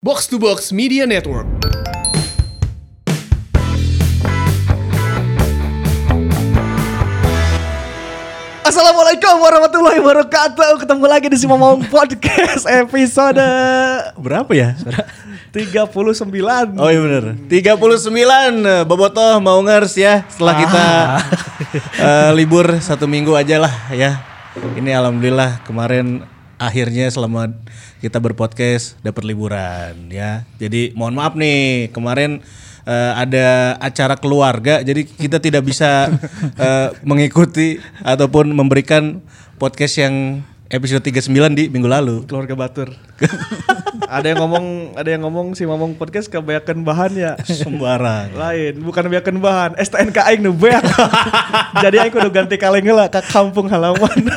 Box to Box Media Network. Assalamualaikum warahmatullahi wabarakatuh. Ketemu lagi di Simomong Podcast episode Berapa ya? 39. Oh iya bener 39 eh, Bobotoh mau ngers ya Setelah kita eh, libur satu minggu aja lah ya Ini alhamdulillah kemarin akhirnya selama kita berpodcast dapat liburan ya Jadi mohon maaf nih kemarin eh, ada acara keluarga Jadi kita tidak bisa eh, mengikuti ataupun memberikan podcast yang episode 39 di minggu lalu Keluarga Batur. ada yang ngomong, ada yang ngomong si Momong Podcast kebanyakan bahan ya. Sembarang Lain, bukan kebanyakan bahan. STNK aing nu beak. Jadi aing kudu ganti kaleng heula ke kampung halaman.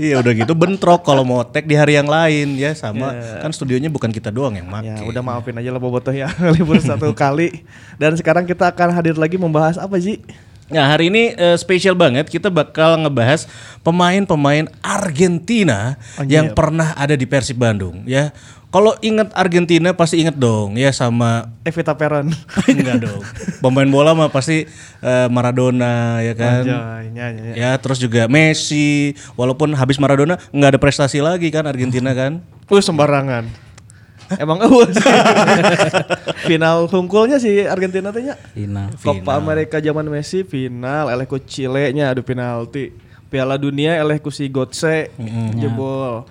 Iya udah gitu bentrok kalau mau tag di hari yang lain ya sama Iya. kan studionya bukan kita doang yang make. ya, udah maafin aja lah Bobotoh ya. Libur satu kali. Dan sekarang kita akan hadir lagi membahas apa sih? Nah hari ini eh, spesial banget kita bakal ngebahas pemain-pemain Argentina yang pernah ada di Persib Bandung ya. Kalau inget Argentina pasti inget dong ya sama Evita Peron. enggak dong. Pemain bola mah pasti eh, Maradona ya kan. Anjay, nyanyi, nyanyi. Ya terus juga Messi walaupun habis Maradona nggak ada prestasi lagi kan Argentina kan. Uh sembarangan. Emang uh sih. final hungkulnya si Argentina teh nya. Final. Copa America zaman Messi final eleh ku Chile nya adu penalti. Piala Dunia eleh ku si Gotse jebol.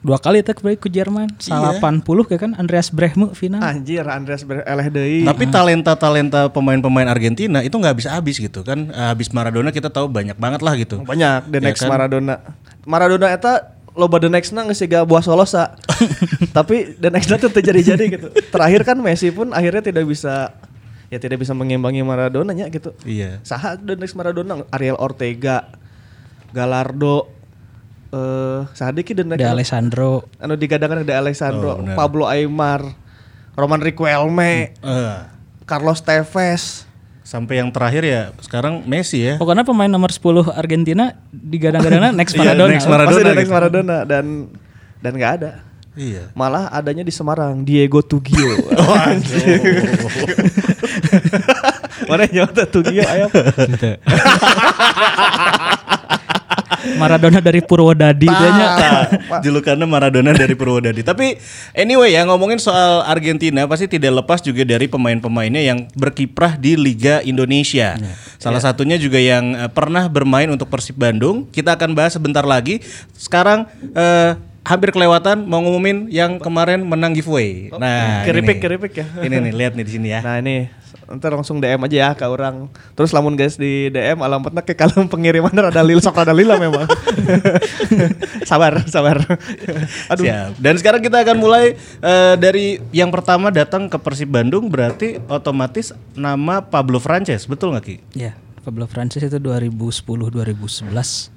Dua kali tak baik ke Jerman. Salah 80 kayak kan Andreas Brehme final. Anjir Andreas Ber- eleh deui. Tapi talenta-talenta pemain-pemain Argentina itu nggak habis habis gitu kan. Habis Maradona kita tahu banyak banget lah gitu. banyak the Ya next kan? Maradona. Maradona eta loba the next na geus siga buah solosa. Tapi the next na tuh terjadi-jadi gitu. Terakhir kan Messi pun akhirnya tidak bisa ya tidak bisa mengimbangi Maradona nya gitu. Iya. Saha the next Maradona Ariel Ortega, Galardo, eh saha deui ki the next De Alessandro. anu digadangkan ada Alessandro, Oh. Pablo Aymar, Roman Riquelme, Eh, Carlos Tevez. sampai yang terakhir ya sekarang Messi ya. Pokoknya pemain nomor 10 Argentina digadang-gadangnya next Iya, Maradona. next Maradona Pasti next gitu. Maradona dan dan nggak ada. Iya. Malah adanya di Semarang Diego Tugio. Mana nyata Tugio ayam? Maradona dari Purwodadi dia nya. Nah, julukannya Maradona dari Purwodadi. Tapi anyway ya ngomongin soal Argentina pasti tidak lepas juga dari pemain-pemainnya yang berkiprah di Liga Indonesia. Salah satunya juga yang eh, pernah bermain untuk Persib Bandung. Kita akan bahas sebentar lagi. Sekarang eh, hampir kelewatan mau ngumumin yang kemarin menang giveaway. Nah, keripik ini. keripik ya. Ini nih lihat nih di sini ya. Nah ini ntar langsung DM aja ya ke orang. Terus lamun guys di DM alamatnya ke kalem pengiriman ada lila sok ada lila memang. sabar sabar. Aduh. Siap. Dan sekarang kita akan mulai eh, dari yang pertama datang ke Persib Bandung berarti otomatis nama Pablo Frances, betul nggak Ki? Ya, Pablo Francis itu 2010 2011.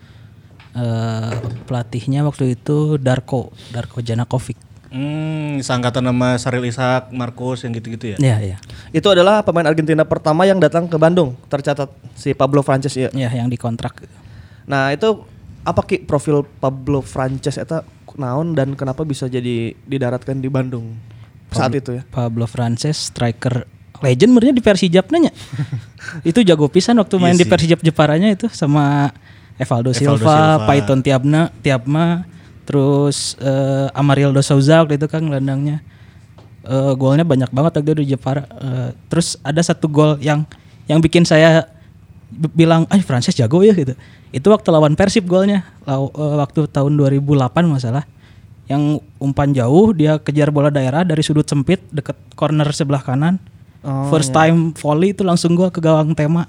Eh pelatihnya waktu itu Darko, Darko Janakovic. Hmm, sangkatan nama Saril Ishak, Marcos yang gitu-gitu ya? Ya, ya. Itu adalah pemain Argentina pertama yang datang ke Bandung tercatat si Pablo Frances ya. Ya, yang dikontrak. Nah itu apa ki profil Pablo Frances eta naon dan kenapa bisa jadi didaratkan di Bandung saat itu ya? Pablo Frances striker legend sebenarnya di Persijap nanya. itu jago pisan waktu main Iya di. Persijap Jeparanya itu sama Evaldo, Evaldo Silva, Silva. Paiton Tiabna, Tiabma, terus eh, Amarildo Souza waktu itu kan gelandangnya. Eh, golnya banyak banget waktu itu di Jepara. Eh, terus ada satu gol yang yang bikin saya bilang, "Ah, Frances jago ya" gitu. Itu waktu lawan Persib golnya. Lau- eh, waktu tahun 2008 masalah. Yang umpan jauh dia kejar bola daerah dari sudut sempit deket corner sebelah kanan. Oh, First time volley itu langsung gol ke gawang tema.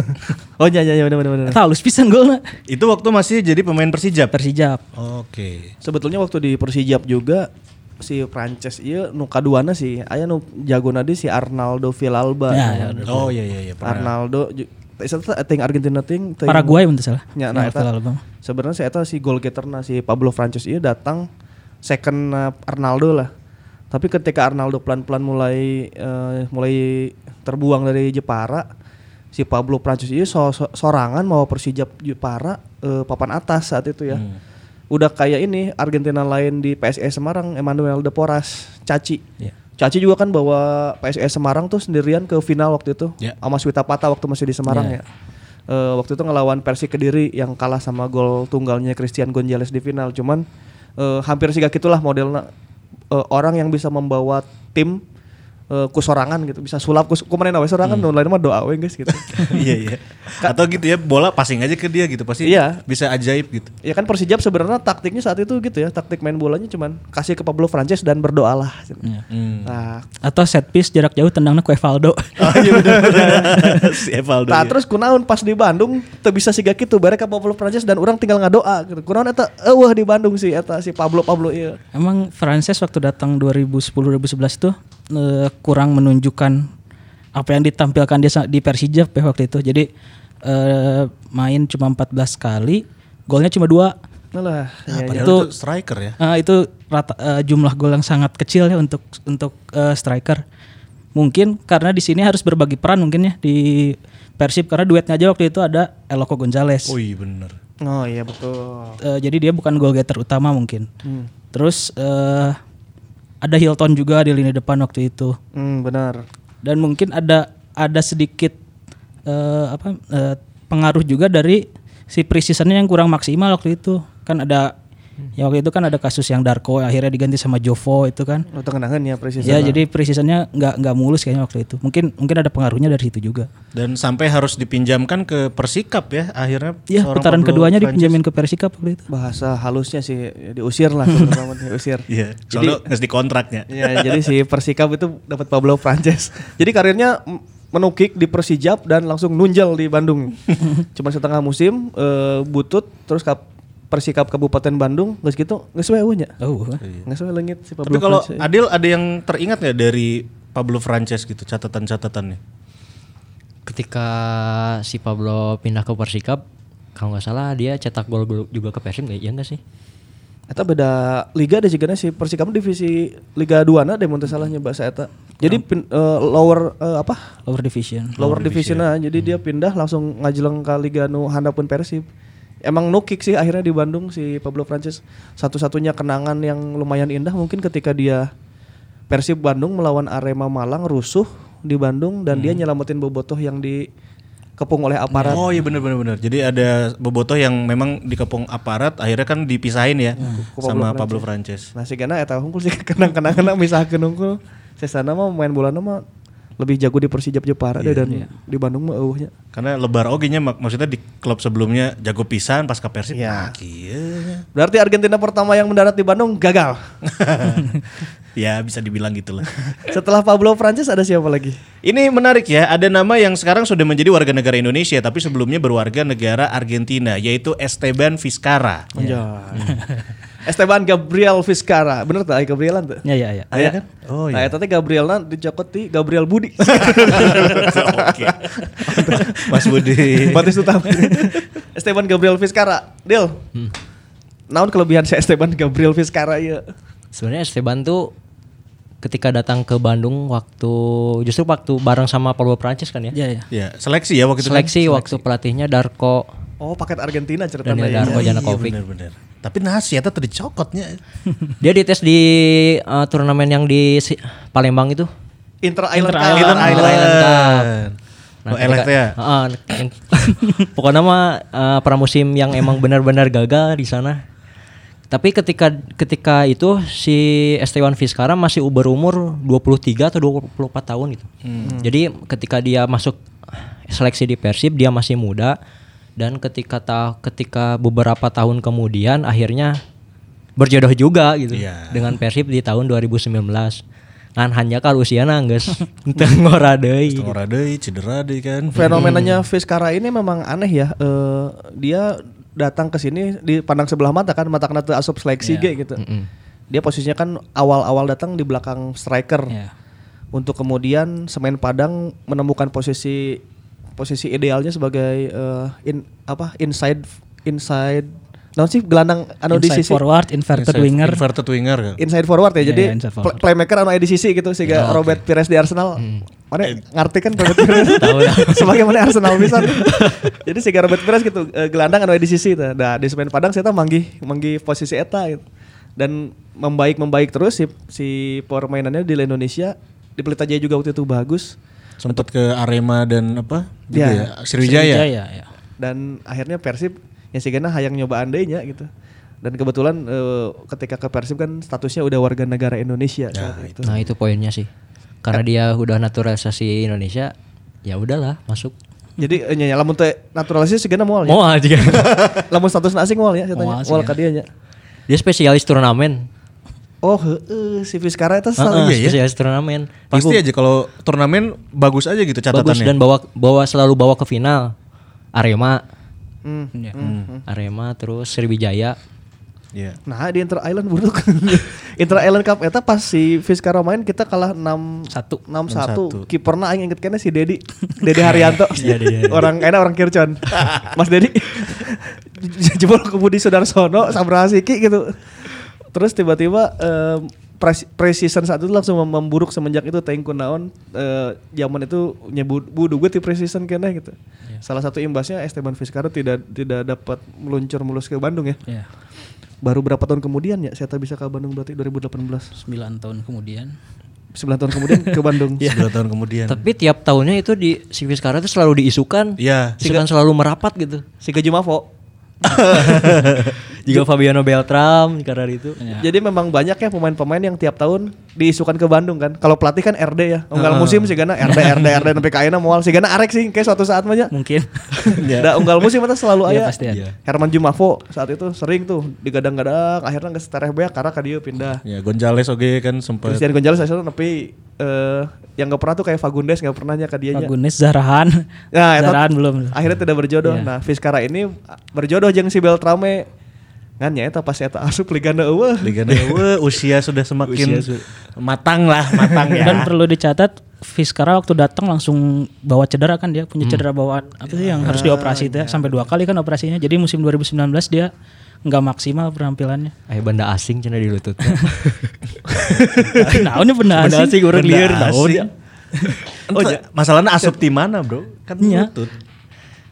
Oh iya iya iya benar benar. Eta halus pisan golnya. Itu waktu masih jadi pemain Persijap. Persijap. Oke. Sebetulnya waktu di Persijap juga si Frances iya nu kaduana sih aya nu jago nadi si Arnaldo Villalba. Ya, ya, Oh iya iya iya. pernah. Arnaldo Eta teh ting Argentina ting Paraguay teu salah. Ya, nah, eta-. Sebenarnya saya si goal getterna si Pablo Frances iya datang second uh, Arnaldo lah. Tapi ketika Arnaldo pelan-pelan mulai eh, mulai terbuang dari Jepara, si Pablo Frances iya so- so- sorangan mau Persijap Jepara eh, papan atas saat itu ya. udah kayak ini Argentina lain di PSS Semarang Emmanuel De Poras Caci Iya. Caci juga kan bawa PSS Semarang tuh sendirian ke final waktu itu Ya. sama Swita Pata waktu masih di Semarang Ya. ya Eh, waktu itu ngelawan Persi Kediri yang kalah sama gol tunggalnya Christian Gonzalez di final cuman eh, hampir sih gitulah modelnya Eh, orang yang bisa membawa tim eh, kusorangan gitu bisa sulap kus kumaha we sorangan Hmm. lain mah doa we guys gitu iya iya. Atau gitu ya bola passing aja ke dia gitu pasti Iya. bisa ajaib gitu. Ya kan Persijap sebenarnya taktiknya saat itu gitu ya, taktik main bolanya cuman kasih ke Pablo Frances dan berdoalah. gitu. Iya. Hmm. Nah, Atau set piece jarak jauh tendangnya ke Evaldo. oh iya si Evaldo. Nah ya. terus kunaon pas di Bandung teu bisa siga kitu bare ka Pablo Frances dan orang tinggal ngadoa gitu. Kunaon eta eueuh di Bandung sih eta si Pablo Pablo iya. Emang Frances waktu datang 2010 2011 tuh eh, kurang menunjukkan apa yang ditampilkan dia di Persija ya waktu itu. Jadi eh, main cuma 14 kali, golnya cuma dua. Nah lah, ya, padahal itu- itu striker ya. Eh, itu rata eh, jumlah gol yang sangat kecil ya untuk untuk eh, striker. Mungkin karena di sini harus berbagi peran mungkin ya di Persib karena duetnya aja waktu itu ada Eloko Gonzalez. Oh iya bener. Oh iya betul. Eh, jadi dia bukan goal getter utama mungkin. Hmm. Terus eh, ada Hilton juga di lini depan waktu itu. Hmm, benar. Dan mungkin ada ada sedikit eh, apa eh, pengaruh juga dari si preseasonnya yang kurang maksimal waktu itu. Kan ada ya waktu itu kan ada kasus yang Darko akhirnya diganti sama Jovo itu kan. Lo tengenangan ya presisi. Ya jadi preseasonnya nggak nggak mulus kayaknya waktu itu. Mungkin mungkin ada pengaruhnya dari situ juga. Dan sampai harus dipinjamkan ke Persikap ya akhirnya. Iya seorang putaran Pablo keduanya Francis. dipinjamin ke Persikap waktu itu. bahasa halusnya sih ya, diusir lah diusir. Iya, soalnya nggak di kontraknya. Ya, jadi si Persikap itu dapat Pablo Frances. Jadi karirnya menukik di Persijap dan langsung nunjal di Bandung. Cuma setengah musim eh, butut terus kap Persikap Kabupaten Bandung geus gitu geus we eueuh nya. Oh. Geus we leungit si Pablo Tapi kalau Frances. Adil ada yang teringat nggak dari Pablo Frances gitu catatan-catatannya? Ketika si Pablo pindah ke Persikap, kalau nggak salah dia cetak gol juga ke Persib nggak? Iya nggak sih? Eta beda liga deh jigana si Persikap divisi Liga 2 na deh mun salahnya bahasa eta. Jadi pin- eh, lower eh, apa? Lower division. lower division nah jadi dia pindah langsung ngajeleng ke liga nu handapun Persib emang nukik sih akhirnya di Bandung si Pablo Francis. Satu-satunya kenangan yang lumayan indah mungkin ketika dia Persib Bandung melawan Arema Malang rusuh di Bandung dan dia nyelamatin bobotoh yang dikepung oleh aparat. Oh iya benar benar benar. Jadi ada bobotoh yang memang dikepung aparat akhirnya kan dipisahin ya sama Pablo Frances. nah si Gana eta hungkul sih kenang-kenangan misahkeun hungkul. Sesana mah main bola mah lebih jago di Persijap Jepara deh dan di Bandung mah eueuhnya Karena lebar oge nya mak- maksudnya di klub sebelumnya jago pisan pas ke Persib. Iya. Nah, berarti Argentina pertama yang mendarat di Bandung gagal ya bisa dibilang gitu lah. setelah Pablo Francis ada siapa lagi Ini menarik ya, ada nama yang sekarang sudah menjadi warga negara Indonesia tapi sebelumnya berwarga negara Argentina yaitu Esteban Vizcarra. Esteban Gabriel Vizcarra, bener tak? Gabrielan tuh? Ya ya ya. Aya kan? Oh, Nah, iya. eta teh Gabrielna dicokot ti Gabriel Budi. Oke. Mas Budi. Batistuta. Esteban Gabriel Vizcarra. Deal. Naon kelebihan si Esteban Gabriel Vizcarra ya? Sebenarnya Esteban tuh ketika datang ke Bandung waktu justru waktu bareng sama Pablo Prancis kan ya. Ya ya. Ya, seleksi ya waktu itu. kan? Seleksi waktu pelatihnya Darko Oh, paket Argentina ceritanya. Daniel ya. Darko Iya, Janakovic. bener-bener. Tapi nasi eta tadi cokotnya. Dia dites di eh, turnamen yang di si- Palembang itu. Inter Island Inter. Island. Inter Inter Island Cup. Oh, eleh teh ya? Heeh, yang- pokoknya mah eh, pramusim yang emang benar-benar gagal di sana. Tapi ketika ketika itu si Esteban Vizcarra masih berumur 23 atau 24 tahun gitu. Jadi ketika dia masuk seleksi di Persib dia masih muda dan ketika ta ketika beberapa tahun kemudian akhirnya berjodoh juga gitu Iya. dengan Persib di tahun 2019. Kan hanya kalau usia nangges teu ngora deui. Setengah deui, cedera deui kan. Fenomenanya Vizcarra ini memang aneh ya. Eh, dia datang ke sini di pandang sebelah mata kan, mata kena asup seleksi ge gitu. Dia posisinya kan awal-awal datang di belakang striker. Ya. Untuk kemudian Semen Padang menemukan posisi posisi idealnya sebagai eh, in apa inside inside non sih gelandang anu di Inside sisi forward, inverted Inside- winger. Inverted winger kan. inside forward ya. Iya, jadi iya, inside play- forward. playmaker anu di sisi gitu sehingga Robert Pires di Arsenal Mana ngerti kan Robert Pires? Tahu lah. Sebagai mana Arsenal bisa. Jadi si Robert Pires gitu eh, gelandang anu di sisi tah. Nah, di Semen Padang saya manggih manggih posisi eta gitu. Dan membaik membaik terus si si permainannya di Indonesia di Pelita Jaya juga waktu itu bagus Sempat ke Arema dan apa? Juga Ya. ya. Sriwijaya. Sriwijaya, ya. dan akhirnya Persib yang si Gana hayang nyoba andainya gitu. Dan kebetulan eh, ketika ke Persib kan statusnya udah warga negara Indonesia saat itu. Nah itu poinnya sih. Karena dia udah naturalisasi Indonesia, ya udahlah masuk. Jadi eh, nya lamun teh naturalisasi si Gana moal ya. Aja kan. lamun status asing moal ya saya Moal tanya. sih Moal ya. ka nya. Dia spesialis turnamen. Oh, heeh si Fiskara itu selalu iya ya? spesialis turnamen. Pasti Ibu aja kalau turnamen bagus aja gitu catatannya. bagus dan bawa bawa selalu bawa ke final. Arema, Hmm. Ya. Arema terus Sriwijaya. Iya. Nah di Inter Island buruk Inter Island Cup eta pas si Fiskara main kita kalah 6 Satu. 6 1 kiperna aing inget kene si Dedi Dedi Haryanto orang enak orang Kircon Mas Dedi jebol ke Budi Sudarsono Sabra Siki gitu terus tiba-tiba precision saat itu langsung mem- memburuk semenjak itu Tengku Naon eh, zaman itu nyebut budu gue di precision kene gitu salah satu imbasnya Esteban Fiskara tidak tidak dapat meluncur mulus ke Bandung ya Ya. baru berapa tahun kemudian ya saya bisa ke Bandung berarti 2018 9 tahun kemudian. 9 tahun kemudian ke Bandung Dua tahun kemudian. Tapi tiap tahunnya itu di si Fiskara itu selalu diisukan. Iya. Isukan selalu merapat gitu. si Gaji Mavo Juga Fabiano Beltram karena itu. Ya. jadi memang banyak ya pemain-pemain yang tiap tahun diisukan ke Bandung kan kalau pelatih kan RD ya unggal musim sih Gana RD RD RD sampai kaina moal si Gana arek sih kayak suatu saat mah nya Mungkin. Da unggal musim itu selalu Iya, aya. pasti ada. Herman Jumafo saat itu sering tuh digadang-gadang akhirnya geus tereh beak karena ka dieu pindah. Ya Gonzales oke kan sempat Christian Gonzalez asal tapi eh yang gak pernah tuh kayak Fagundes gak pernah nya ka dieu nya. Fagunes Zarahan. Nah, Zarahan belum. Akhirnya tidak berjodoh. Iya. Nah, Fiskara ini berjodoh jeung si Beltrame. Ngan nya eta pas eta asup ligana eueuh. Liga Dewa usia sudah semakin matang lah, matang ya. Dan perlu dicatat Fiskara waktu datang langsung bawa cedera kan dia punya Hmm. cedera bawaan apa sih yang Ah, harus dioperasi itu ya sampai dua kali kan operasinya. Jadi musim 2019 dia nggak maksimal penampilannya. Eh benda asing cina di lutut. Naonnya benda Benda asing. asing orang Benda liar naon asing. ya. Oh, masalahnya asup di mana, Bro? Kan Iya. lutut.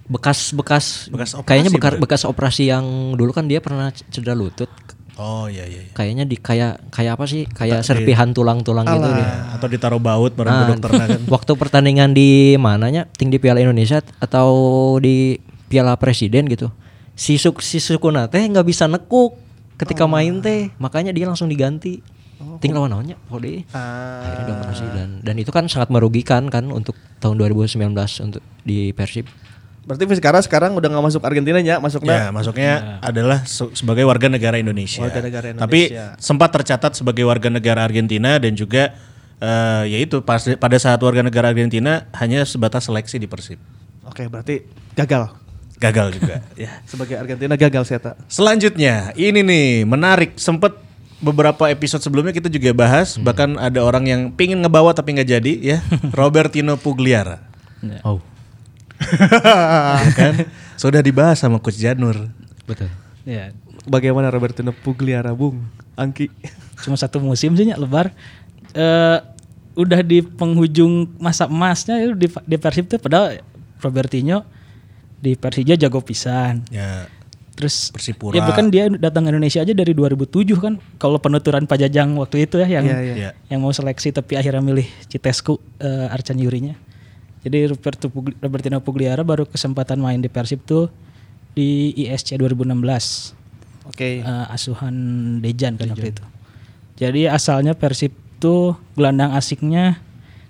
Bekas bekas, Bekas operasi, kayaknya bekas berarti. bekas operasi yang dulu kan dia pernah cedera lutut. Oh iya iya. iya. Kayaknya di kayak kayak apa sih? Kayak serpihan tulang-tulang gitu. Ah, Atau ditaruh baut bareng Nah, ke dokternya kan. waktu pertandingan di mananya ting di Piala Indonesia atau di Piala Presiden gitu si Suk si Sukuna teh nggak bisa nekuk ketika main teh makanya dia langsung diganti ting lawan naonnya Pode akhirnya dioperasi dan dan itu kan sangat merugikan kan untuk tahun 2019 untuk di Persib Berarti Fiskara sekarang udah gak masuk Argentina Ya, masuknya masuknya adalah se- sebagai warga negara Indonesia. Warga negara Tapi Indonesia. sempat tercatat sebagai warga negara Argentina dan juga eh, yaitu pas pada saat warga negara Argentina hanya sebatas seleksi di Persib. Oke, berarti gagal. Gagal juga ya. Sebagai Argentina gagal Seta. Selanjutnya, ini nih menarik. Sempat beberapa episode sebelumnya kita juga bahas, bahkan ada orang yang pingin ngebawa tapi nggak jadi ya. Robertino Pugliara. oh Ya kan? Sudah dibahas sama Coach Janur. betul Ya, Bagaimana Robertino Pugliara, Bung? Angki. cuma satu musim sih lebar. Eh udah di penghujung masa emasnya itu di, di Persib tuh padahal Robertinho di Persija jago pisan. Ya, Terus Persipura. ya bukan dia datang ke Indonesia aja dari 2007 kan kalau penuturan Pajajang waktu itu ya yang iya. ya. yang mau seleksi tapi akhirnya milih Citesku eh, Arcan Yurinya. Jadi Roberto Pugli- Robertino Pugliara baru kesempatan main di Persib tuh di ISC 2016. Oke. Eh, asuhan Dejan kan waktu itu. Jadi asalnya Persib tuh gelandang asingnya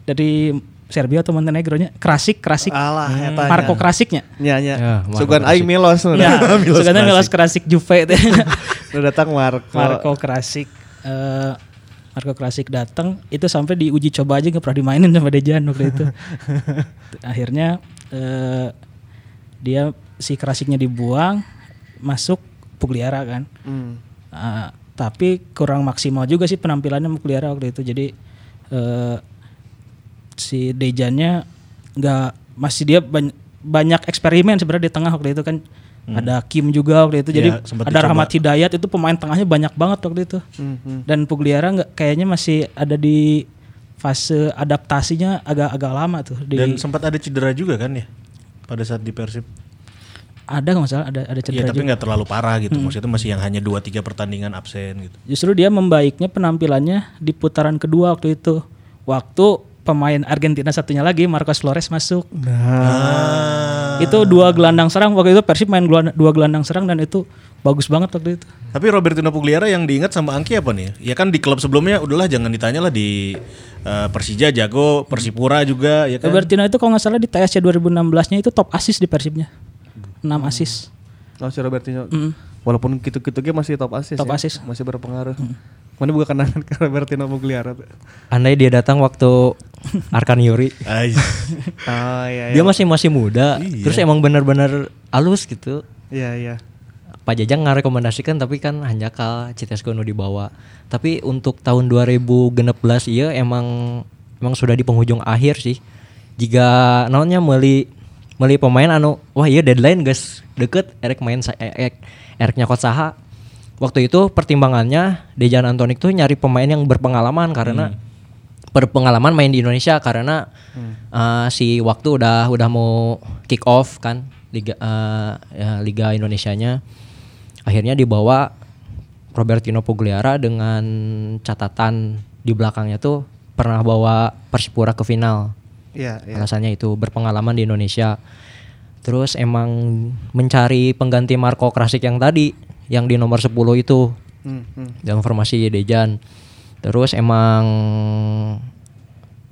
dari Serbia atau Montenegro nya Krasik Krasik Alah, eta Marco Krasiknya Nya nya. Ya, Marco Sugan aing Milos ya datang. sebenarnya Milos Krasik Juve teh. Nu datang Marco. Marco Krasik eh, Marco Krasik datang itu sampai diuji coba aja nggak pernah dimainin sama Dejan waktu itu. Akhirnya eh, dia si Krasiknya dibuang masuk Pugliara kan. Hmm. Ah, tapi kurang maksimal juga sih penampilannya Pugliara waktu itu. Jadi eh, si Dejannya nggak masih dia bany- banyak eksperimen sebenarnya di tengah waktu itu kan. Ada Kim juga waktu itu. Jadi Ya, ada dicoba. Rahmat Hidayat itu pemain tengahnya banyak banget waktu itu. Hmm, hmm. Dan Pugliara nggak kayaknya masih ada di fase adaptasinya agak-agak lama tuh di Dan sempat ada cedera juga kan ya pada saat di Persib. ada nggak masalah ada ada Iya cedera tapi juga. nggak terlalu parah gitu. Maksudnya masih yang hanya 2-3 pertandingan absen gitu. Justru dia membaiknya penampilannya di putaran kedua waktu itu. Waktu pemain Argentina satunya lagi Marcos Flores masuk. Ah. Itu dua gelandang serang waktu itu Persib main dua gelandang serang dan itu bagus banget waktu itu. Tapi Robertino Pugliara yang diingat sama Angki apa nih? Ya kan di klub sebelumnya udahlah jangan ditanya lah di eh, Persija jago, Persipura juga ya kan. Robertino itu kalau nggak salah di TSC 2016-nya itu top assist di Persibnya. 6 assist. Oh si Robertinho. Mm. Walaupun gitu-gitu ge masih top assist Top ya. assist. Masih berpengaruh. Mana bukan kenangan ke Robertino Mugliara. Andai dia datang waktu Arkan Yuri. Oh iya Dia masih masih muda. Iya. Terus emang benar-benar halus gitu. Iya iya. Pak Jajang ngarekomendasikan tapi kan hanjakal Citesco nu dibawa. Tapi untuk tahun 2016 iya emang emang sudah di penghujung akhir sih. Jika naonnya meli meli pemain anu wah iya deadline guys deket erek main eh, erek erek nyakot saha. Waktu itu pertimbangannya Dejan Antonik tuh nyari pemain yang berpengalaman karena berpengalaman main di Indonesia karena uh, si waktu udah udah mau kick off kan liga uh, ya, liga Indonesianya. Akhirnya dibawa Robertino Pugliara dengan catatan di belakangnya tuh pernah bawa Persipura ke final Iya iya. alasannya itu berpengalaman di Indonesia terus emang mencari pengganti Marco Krasik yang tadi yang di nomor 10 itu Hmm, hmm. yang formasi Dejan. Terus emang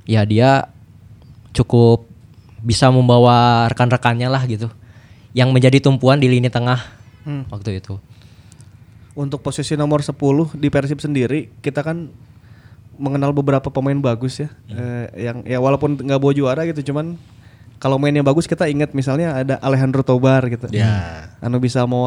ya dia cukup bisa membawa rekan-rekannya lah gitu. Yang menjadi tumpuan di lini tengah Hmm. waktu itu. Untuk posisi nomor 10 di Persib sendiri kita kan mengenal beberapa pemain bagus ya. Eh, yang ya walaupun nggak bawa juara gitu cuman kalau mainnya bagus kita ingat misalnya ada Alejandro Tobar gitu. Ya. Anu bisa mau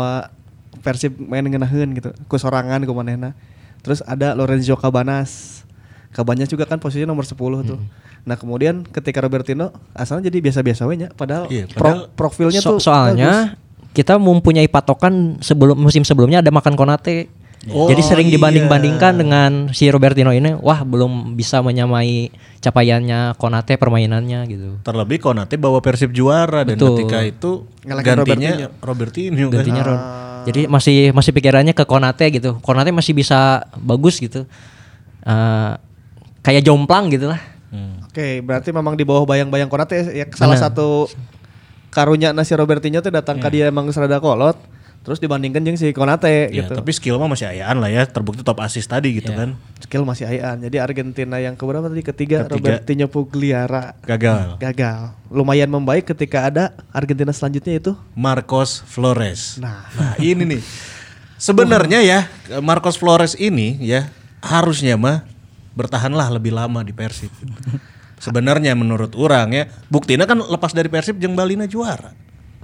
Persib main ngenaheun gitu. Ku sorangan ku manehna. Terus ada Lorenzo Cabanas. Cabanas juga kan posisinya nomor 10 tuh. Nah, kemudian ketika Robertino asalnya jadi biasa-biasa we nya padahal, pro- padahal profilnya So- tuh soalnya kita mempunyai patokan sebelum musim sebelumnya ada makan Konate. Oh, Jadi sering iya. dibanding-bandingkan dengan si Robertino ini, wah belum bisa menyamai capaiannya Konate permainannya gitu. Terlebih Konate bawa Persib juara dan Betul. ketika itu Ngalahin gantinya Robertino, kan. gantinya Ron. Jadi masih masih pikirannya ke Konate gitu. Konate masih bisa bagus gitu. Eh, kayak jomplang gitu lah. Oke, berarti memang di bawah bayang-bayang Konate ya salah satu karunya nasi Robertinho tuh datang ke dia emang serada kolot, terus dibandingkan jeung si Konate Ya, gitu. tapi skill mah masih ayaan lah ya, terbukti top assist tadi gitu kan. Skill masih ayaan. Jadi Argentina yang keberapa tadi ketiga, Ketiga. Robertinho Pugliara Gagal. gagal. Lumayan membaik ketika ada Argentina selanjutnya itu. Marcos Flores. Nah. ini nih. Sebenarnya ya Marcos Flores ini ya harusnya mah bertahanlah lebih lama di Persib. Sebenarnya menurut orang ya, buktinya kan lepas dari Persib jeung Balina juara.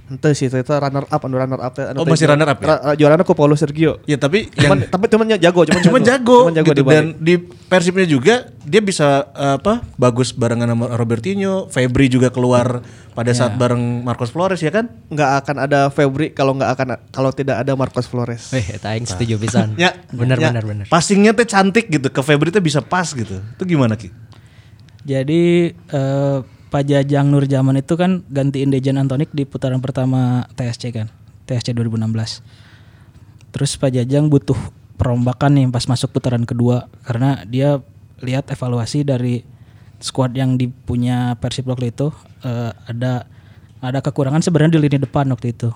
Ente sih itu, itu runner up, anu runner up. anu Oh, masih runner up ya? ra- ra- Juaranya ku Paulo Sergio. Ya tapi Cuman, yang tapi cuman jago, cuman cuma jago, Cuman jago gitu. di dan di Persibnya juga dia bisa eh, apa bagus barengan sama Robertinho, Febri juga keluar pada saat bareng Marcos Flores ya kan? nggak akan ada Febri kalau nggak akan kalau tidak ada Marcos Flores. Weh, eta aing setuju pisan. Ya, bener ya. bener bener. Passingnya teh cantik gitu, ke Febri teh bisa pas gitu. Itu gimana Ki? Jadi eh, Pak Jajang Nurjaman itu kan gantiin Dejan Antonik di putaran pertama TSC kan. TSC 2016. Terus Pak Jajang butuh perombakan nih pas masuk putaran kedua karena dia lihat evaluasi dari squad yang dipunya Persib waktu itu eh, ada ada kekurangan sebenarnya di lini depan waktu itu.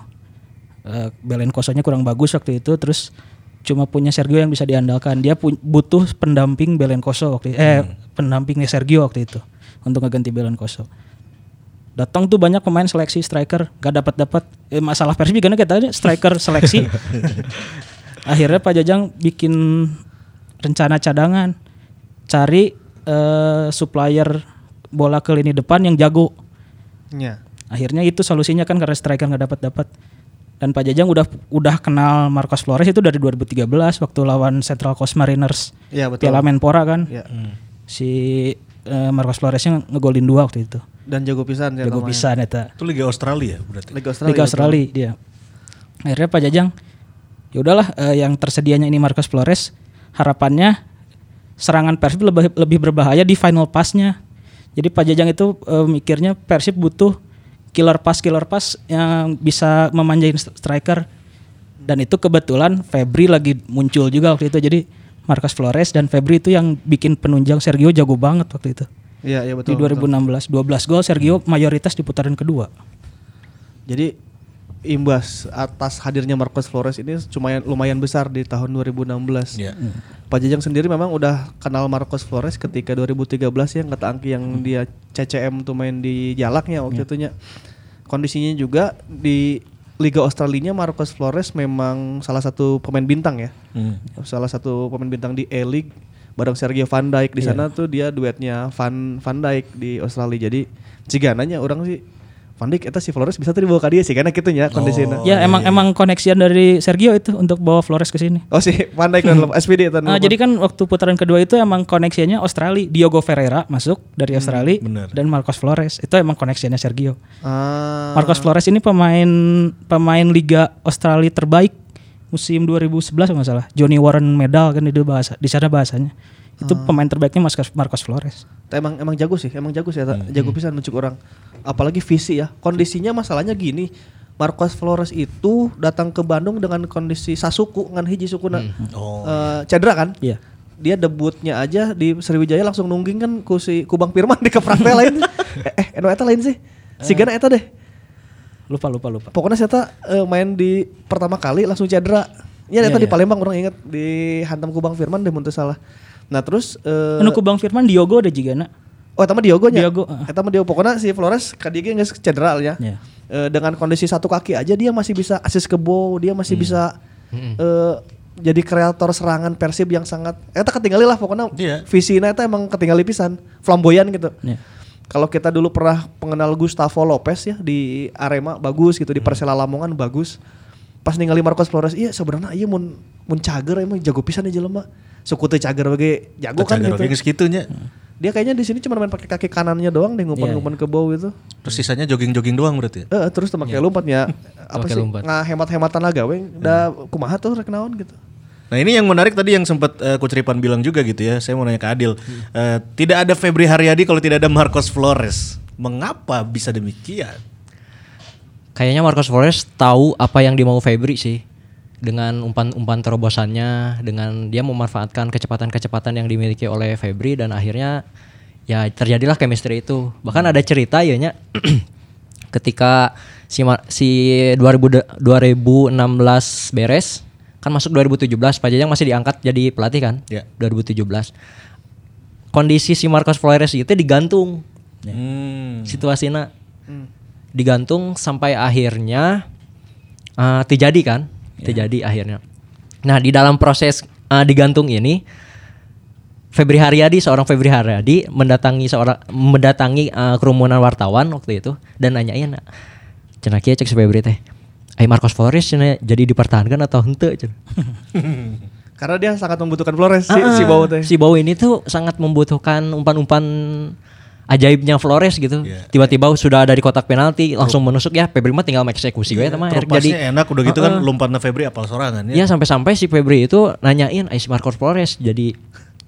Eh, Belen Kosonya kurang bagus waktu itu terus cuma punya Sergio yang bisa diandalkan. Dia butuh pendamping Belen Koso waktu eh pendampingnya Sergio waktu itu untuk ngeganti Belen Koso. Datang tuh banyak pemain seleksi striker gak dapat dapat eh, masalah Persib karena kita aja striker seleksi. Akhirnya Pak Jajang bikin rencana cadangan cari eh, supplier bola ke lini depan yang jago. Ya. Akhirnya itu solusinya kan karena striker nggak dapat dapat. Dan Pak Jajang udah udah kenal Marcos Flores itu dari 2013 waktu lawan Central Coast Mariners Iya betul. Piala Menpora kan. Ya. Si eh, Marcos Floresnya ngegolin dua waktu itu. Dan jago pisan ya Jago namanya. pisan eta. Itu Liga Australia berarti. Liga Australia. Liga Australia dia. Akhirnya Pak Jajang ya udahlah eh, yang tersedianya ini Marcos Flores harapannya serangan Persib lebih lebih berbahaya di final pass-nya. Jadi Pak Jajang itu eh, mikirnya Persib butuh killer pass killer pass yang bisa memanjain striker dan itu kebetulan Febri lagi muncul juga waktu itu. Jadi Marcos Flores dan Febri itu yang bikin penunjang Sergio jago banget waktu itu. Iya, iya betul. di 2016 12 gol Sergio mayoritas di putaran kedua. Jadi imbas atas hadirnya Marcos Flores ini lumayan lumayan besar di tahun 2016. Iya. Pak Jajang sendiri memang udah kenal Marcos Flores ketika 2013 ya kata Angki yang dia CCM tuh main di Jalaknya waktu itu nya. Kondisinya juga di Liga Australia Marcos Flores memang salah satu pemain bintang ya. Hmm. Salah satu pemain bintang di A-League bareng Sergio Van Dijk di sana tuh dia duetnya Van Van Dijk di Australia. Jadi cigananya orang sih Van Dijk eta si Flores bisa tuh dibawa ke dia sih karena gitu nya kondisinya. ya emang emang koneksian dari Sergio itu untuk bawa Flores ke sini. Oh si Van Dijk dan SPD itu. Nah, jadi kan waktu putaran kedua itu emang koneksinya Australia, Diogo Ferreira masuk dari Australia bener. dan Marcos Flores. Itu emang koneksinya Sergio. Ah, Marcos Flores ini pemain pemain Liga Australia terbaik musim 2011 kalau nggak salah. Johnny Warren Medal kan itu bahasa di sana bahasanya. Itu pemain terbaiknya Marcos Marcos Flores. Emang emang jago sih, emang jago sih, eta. jago pisan mencuk orang. Apalagi visi ya. Kondisinya masalahnya gini, Marcos Flores itu datang ke Bandung dengan kondisi sasuku ngan hiji sukuna Oh. eh, cedera kan? Iya. Dia debutnya aja di Sriwijaya langsung nungging kan ku si Kubang Firman di keprak lain. eh, eh eno eta lain sih. Si Gana eta deh. Lupa lupa lupa. Pokoknya saya eh, main di pertama kali langsung cedera. Ya, Iya, eta di iya. Palembang orang inget di hantam Kubang Firman deh mun teu salah. Nah, terus eh Anu ku Bang Firman Diogo ada juga nak. Oh, eta mah Diogo nya. Diogo. Eta mah Diogo. Pokoknya si Flores ka dia geus cedera ya. Iya. Eh, dengan kondisi satu kaki aja dia masih bisa asis ke bow, dia masih bisa eh, jadi kreator serangan Persib yang sangat eta ketinggali lah pokoknya Iya. visina eta emang ketinggali pisan, flamboyan gitu. Iya. Kalau kita dulu pernah pengenal Gustavo Lopez ya di Arema bagus gitu, di Persela Lamongan bagus. Pas ningali Marcos Flores, iya sebenarnya iya mun mun cager emang jago pisan ya jelema. Suku teu cager bage jago kan Cagar gitu. oge geus kitunya. Dia kayaknya di sini cuma main pakai kaki kanannya doang deh ngumpan-ngumpan ke bawah itu. Terus sisanya jogging-jogging doang berarti ya? Eh terus pakai lompatnya apa sih? lompat. Ngahemat-hemat tenaga we. Da kumaha tuh rek naon gitu. Nah ini yang menarik tadi yang sempat eh, Coach Ripan bilang juga gitu ya. Saya mau nanya ke Adil. Eh, tidak ada Febri Haryadi kalau tidak ada Marcos Flores. Mengapa bisa demikian? Kayaknya Marcos Flores tahu apa yang dimau Febri sih. Dengan umpan-umpan terobosannya, dengan dia memanfaatkan kecepatan-kecepatan yang dimiliki oleh Febri dan akhirnya ya terjadilah chemistry itu. Bahkan ada cerita ya nya ketika si si 2000 de- 2016 beres kan masuk 2017 Pak Jajang masih diangkat jadi pelatih kan? Ya. 2017. Kondisi si Marcos Flores itu digantung Hmm. situasinya digantung sampai akhirnya uh, terjadi kan terjadi akhirnya nah di dalam proses uh, digantung ini Febri Haryadi seorang Febri Haryadi mendatangi seorang mendatangi uh, kerumunan wartawan waktu itu dan nanyain cenah kieu cek si Febri teh Ay Marcos Flores cenah jadi dipertahankan atau henteu. Karena dia sangat membutuhkan Flores si, Ah, si Bowo teh. Si Bowo ini tuh sangat membutuhkan umpan-umpan ajaibnya Flores gitu. Iya. Tiba-tiba sudah ada di kotak penalti langsung menusuk ya Febri mah tinggal eksekusi eta mah Terus jadi enak udah gitu kan lompatnya Febri apal sorangan ya ya. sampai-sampai si Febri itu nanyain "Ay, si Marcos Flores jadi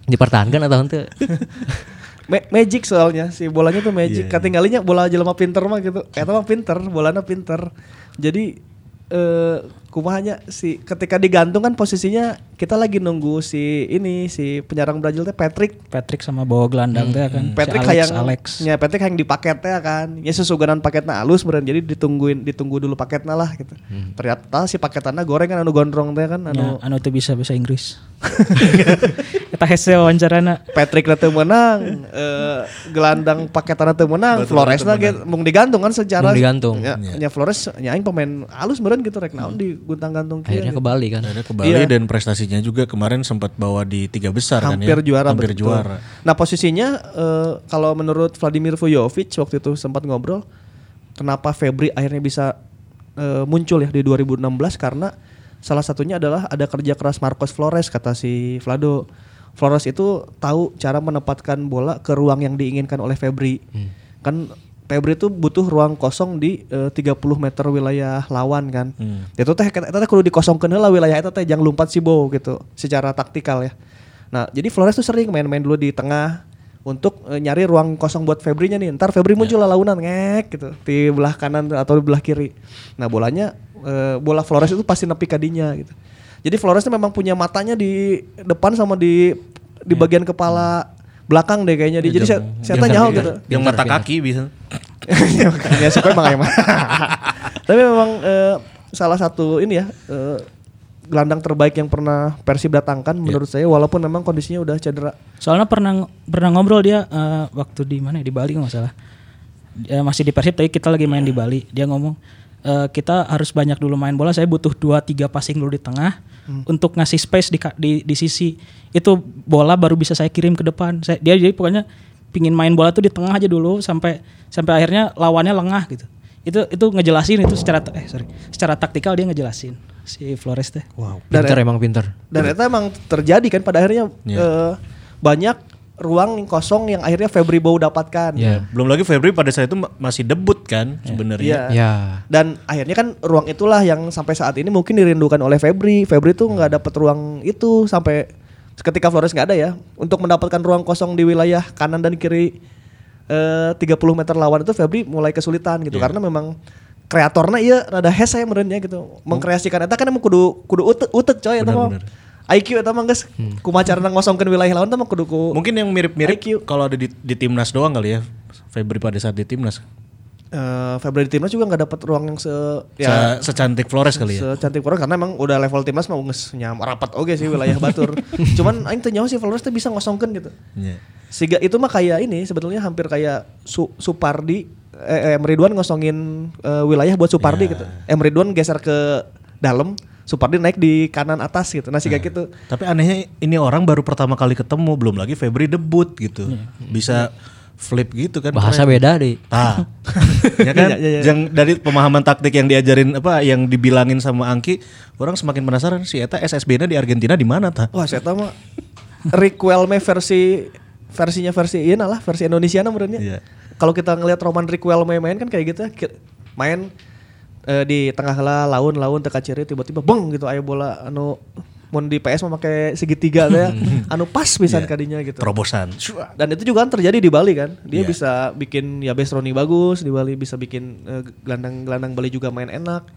dipertahankan atau henteu. Ma- magic soalnya si bolanya tuh magic. Iya, iya. Katinggalinya bola jelema pinter mah gitu. Eta mah pinter, bolanya pinter. Jadi eh kumahanya si ketika digantung kan posisinya kita lagi nunggu si ini si penyerang Brazil teh Patrick Patrick sama bawa gelandang teh kan. Si Patrick Alex, hayang Alex. nya Patrick hayang di paketnya kan ya sesuganan paketnya halus meureun jadi ditungguin ditunggu dulu paketnya lah gitu ternyata si paketannya goreng kan anu gondrong teh kan anu Anu anu teu bisa bahasa Inggris. Eta hese wawancarana. Patrick teu menang eh, gelandang paketannya teu menang Flores ge mung digantung kan secara Mung digantung. ya, nya Flores nya aing pemain halus meureun gitu rek naon di guntang-gantung kieu Akhirnya gitu. ke Bali kan. Ada ke Bali Iya. dan prestasinya juga kemarin sempat bawa di tiga besar hampir kan ya. juara Hampir betul. juara. Nah posisinya eh, kalau menurut Vladimir Vujovic waktu itu sempat ngobrol kenapa Febri akhirnya bisa eh, muncul ya di 2016 karena salah satunya adalah ada kerja keras Marcos Flores kata si Vlado. Flores itu tahu cara menempatkan bola ke ruang yang diinginkan oleh Febri. Kan Febri itu butuh ruang kosong di eh, 30 meter wilayah lawan kan. Itu teh eta teh kudu dikosongkeun heula wilayah eta teh jangan lompat si Bow gitu secara taktikal ya. Nah, jadi Flores tuh sering main-main dulu di tengah untuk eh, nyari ruang kosong buat Febri-nya nih. Ntar Febri muncul lah launan ngek gitu di belah kanan atau di belah kiri. Nah, bolanya eh, bola Flores itu pasti nepi kadinya gitu. Jadi Flores tuh memang punya matanya di depan sama di di bagian kepala belakang deh kayaknya dia. Jadi saya saya tanya Yang- gitu. Yang mata kaki bisa. Ya suka emang emang. Tapi memang eh, salah satu ini ya eh, gelandang terbaik yang pernah Persib datangkan menurut saya walaupun memang kondisinya udah cedera. Soalnya pernah pernah ngobrol dia eh, waktu di mana ya di Bali nggak salah. Dia masih di Persib tapi kita lagi main di Bali. Dia ngomong "Eh, kita harus banyak dulu main bola. Saya butuh 2 3 passing dulu di tengah untuk ngasih space di, di di sisi. Itu bola baru bisa saya kirim ke depan. Saya, dia jadi pokoknya pingin main bola tuh di tengah aja dulu sampai sampai akhirnya lawannya lengah gitu. Itu itu ngejelasin itu secara eh sorry, secara taktikal dia ngejelasin si Flores teh. Wow. Pinter emang pinter. Dan itu emang terjadi kan pada akhirnya eh, banyak ruang yang kosong yang akhirnya Febri Bow dapatkan. Iya. Belum lagi Febri pada saat itu ma- masih debut kan sebenarnya. Iya. Ya. Dan akhirnya kan ruang itulah yang sampai saat ini mungkin dirindukan oleh Febri. Febri tuh nggak dapat ruang itu sampai ketika Flores nggak ada ya. Untuk mendapatkan ruang kosong di wilayah kanan dan kiri eh 30 meter lawan itu Febri mulai kesulitan gitu. Karena memang kreatornya iya rada hes saya merenya gitu. Mengkreasikan. Eta kan emang kudu kudu utek utek coy eta mah. IQ eta mah geus. Kumaha carana ngosongkeun wilayah lawan mah kudu ku Mungkin yang mirip-mirip kalau ada di, di timnas doang kali ya. Febri pada saat di timnas. Eh Febri di timnas juga nggak dapat ruang yang se Se- secantik Flores kali ya. secantik Flores karena emang udah level timnas mah geus nyam rapat oke sih wilayah batur. Cuman aing teu nyaho sih Flores teh bisa ngosongkeun gitu. Iya. Siga itu mah kayak ini sebetulnya hampir kayak Su, Supardi eh, eh Ridwan ngosongin eh, wilayah buat Supardi gitu. Em Ridwan geser ke dalam, Supardi naik di kanan atas gitu. Nah, siga gitu. Tapi anehnya ini orang baru pertama kali ketemu, belum lagi Febri debut gitu. Bisa flip gitu kan. Bahasa keren. beda deh. Ah. ya kan? Iya, iya, iya. Yang dari pemahaman taktik yang diajarin apa yang dibilangin sama Angki, orang semakin penasaran si eta SSB-nya di Argentina di mana tah? Wah, saya tahu mah Riquelme versi versinya versi iya lah, versi Indonesia menurutnya. Iya. Kalau kita ngelihat Roman Riquelme main kan kayak gitu ya, main eh, di tengah lah laun-laun teka ciri tiba-tiba beng gitu aya bola anu mun di PS mah pakai segitiga ya, anu pas pisan Iya. kadinya gitu. Terobosan. Dan itu juga kan terjadi di Bali kan. Dia Iya. bisa bikin ya Bestroni bagus di Bali, bisa bikin eh, gelandang-gelandang Bali juga main enak.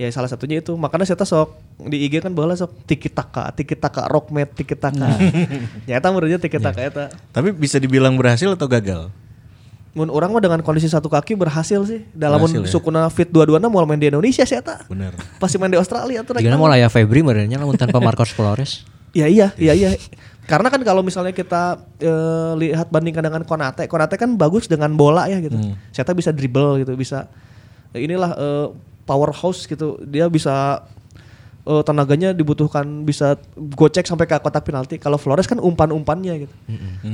Ya salah satunya itu. Makanya saya sok di IG kan bola sok tiki taka, tiki taka rockmet, tiki taka. ya eta menurutnya tiki taka eta. Tapi bisa dibilang berhasil atau gagal? Mun orang mah dengan kondisi satu kaki berhasil sih. Dalam Berhasil ya? sukuna fit dua-duana mau main di Indonesia sih eta. Bener. Pasti main di Australia tuh. Jika mau ya Febri merenya lamun tanpa Marcos Flores. Iya iya iya iya. Karena kan kalau misalnya kita eh, lihat bandingkan dengan Konate, Konate kan bagus dengan bola ya gitu. Saya bisa dribble gitu, bisa inilah eh, powerhouse gitu. Dia bisa eh, tenaganya dibutuhkan bisa gocek sampai ke kotak penalti. Kalau Flores kan umpan-umpannya gitu.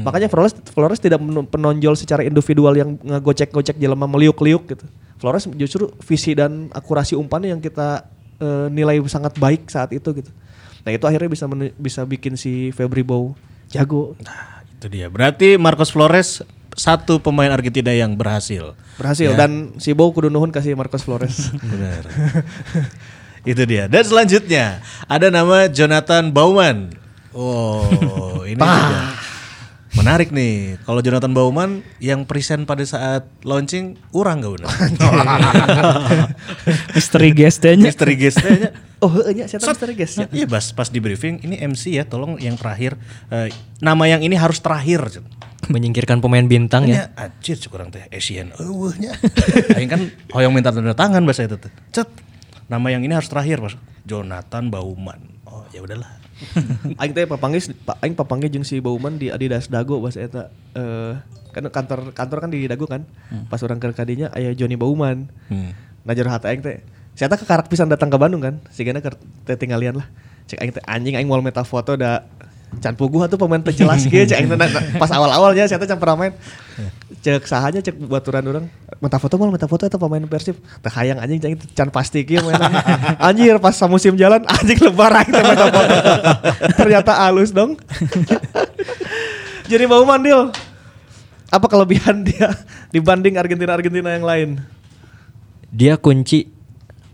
Makanya Flores Flores tidak men- menonjol secara individual yang ngegocek-gocek jelema meliuk-liuk gitu. Flores justru visi dan akurasi umpannya yang kita eh, nilai sangat baik saat itu gitu. Nah itu akhirnya bisa men- bisa bikin si Febri Bow jago. Nah, itu dia. Berarti Marcos Flores satu pemain Argentina yang berhasil. Berhasil dan si Bow kudu nuhun kasih Marcos Flores. Benar. itu dia. Dan selanjutnya ada nama Jonathan Bauman. Oh, ini juga menarik nih. Kalau Jonathan Bauman yang present pada saat launching urang gak benar? Misteri guestnya. Misteri guestnya oh, nya saya tahu misteri guys. Iya pas pas di briefing ini MC ya tolong yang terakhir eh, nama yang ini harus terakhir. Menyingkirkan pemain bintang ya. Ya, anjir kurang teh Asian eueuhnya. Aing kan hoyong minta tanda tangan bahasa itu teh. Cet. Nama yang ini harus terakhir, Mas. Jonathan Bauman. Oh, ya udahlah. Aing teh papanggih pa- aing papanggih jeung si Bauman di Adidas Dago bahasa eta. Eh kan kantor kantor kan di Dago kan. Pas orang ke kadinya aya Johnny Bauman. Hmm. Hati aing teh. Saya ke karak pisan datang ke Bandung kan. Sigana ke tinggalian lah. Cek aing teh anjing aing mau meta foto da can puguh atuh pemain teh jelas kieu cek pas awal-awalnya saya teh can pernah main. Cek sahanya cek baturan orang meta foto mal meta foto eta pemain Persib. Teh hayang anjing cek can pasti kieu main. Anjir pas musim jalan anjing lebar aing teh meta foto. Ternyata halus dong. Jadi mau mandil. Apa kelebihan dia dibanding Argentina-Argentina yang lain? Dia kunci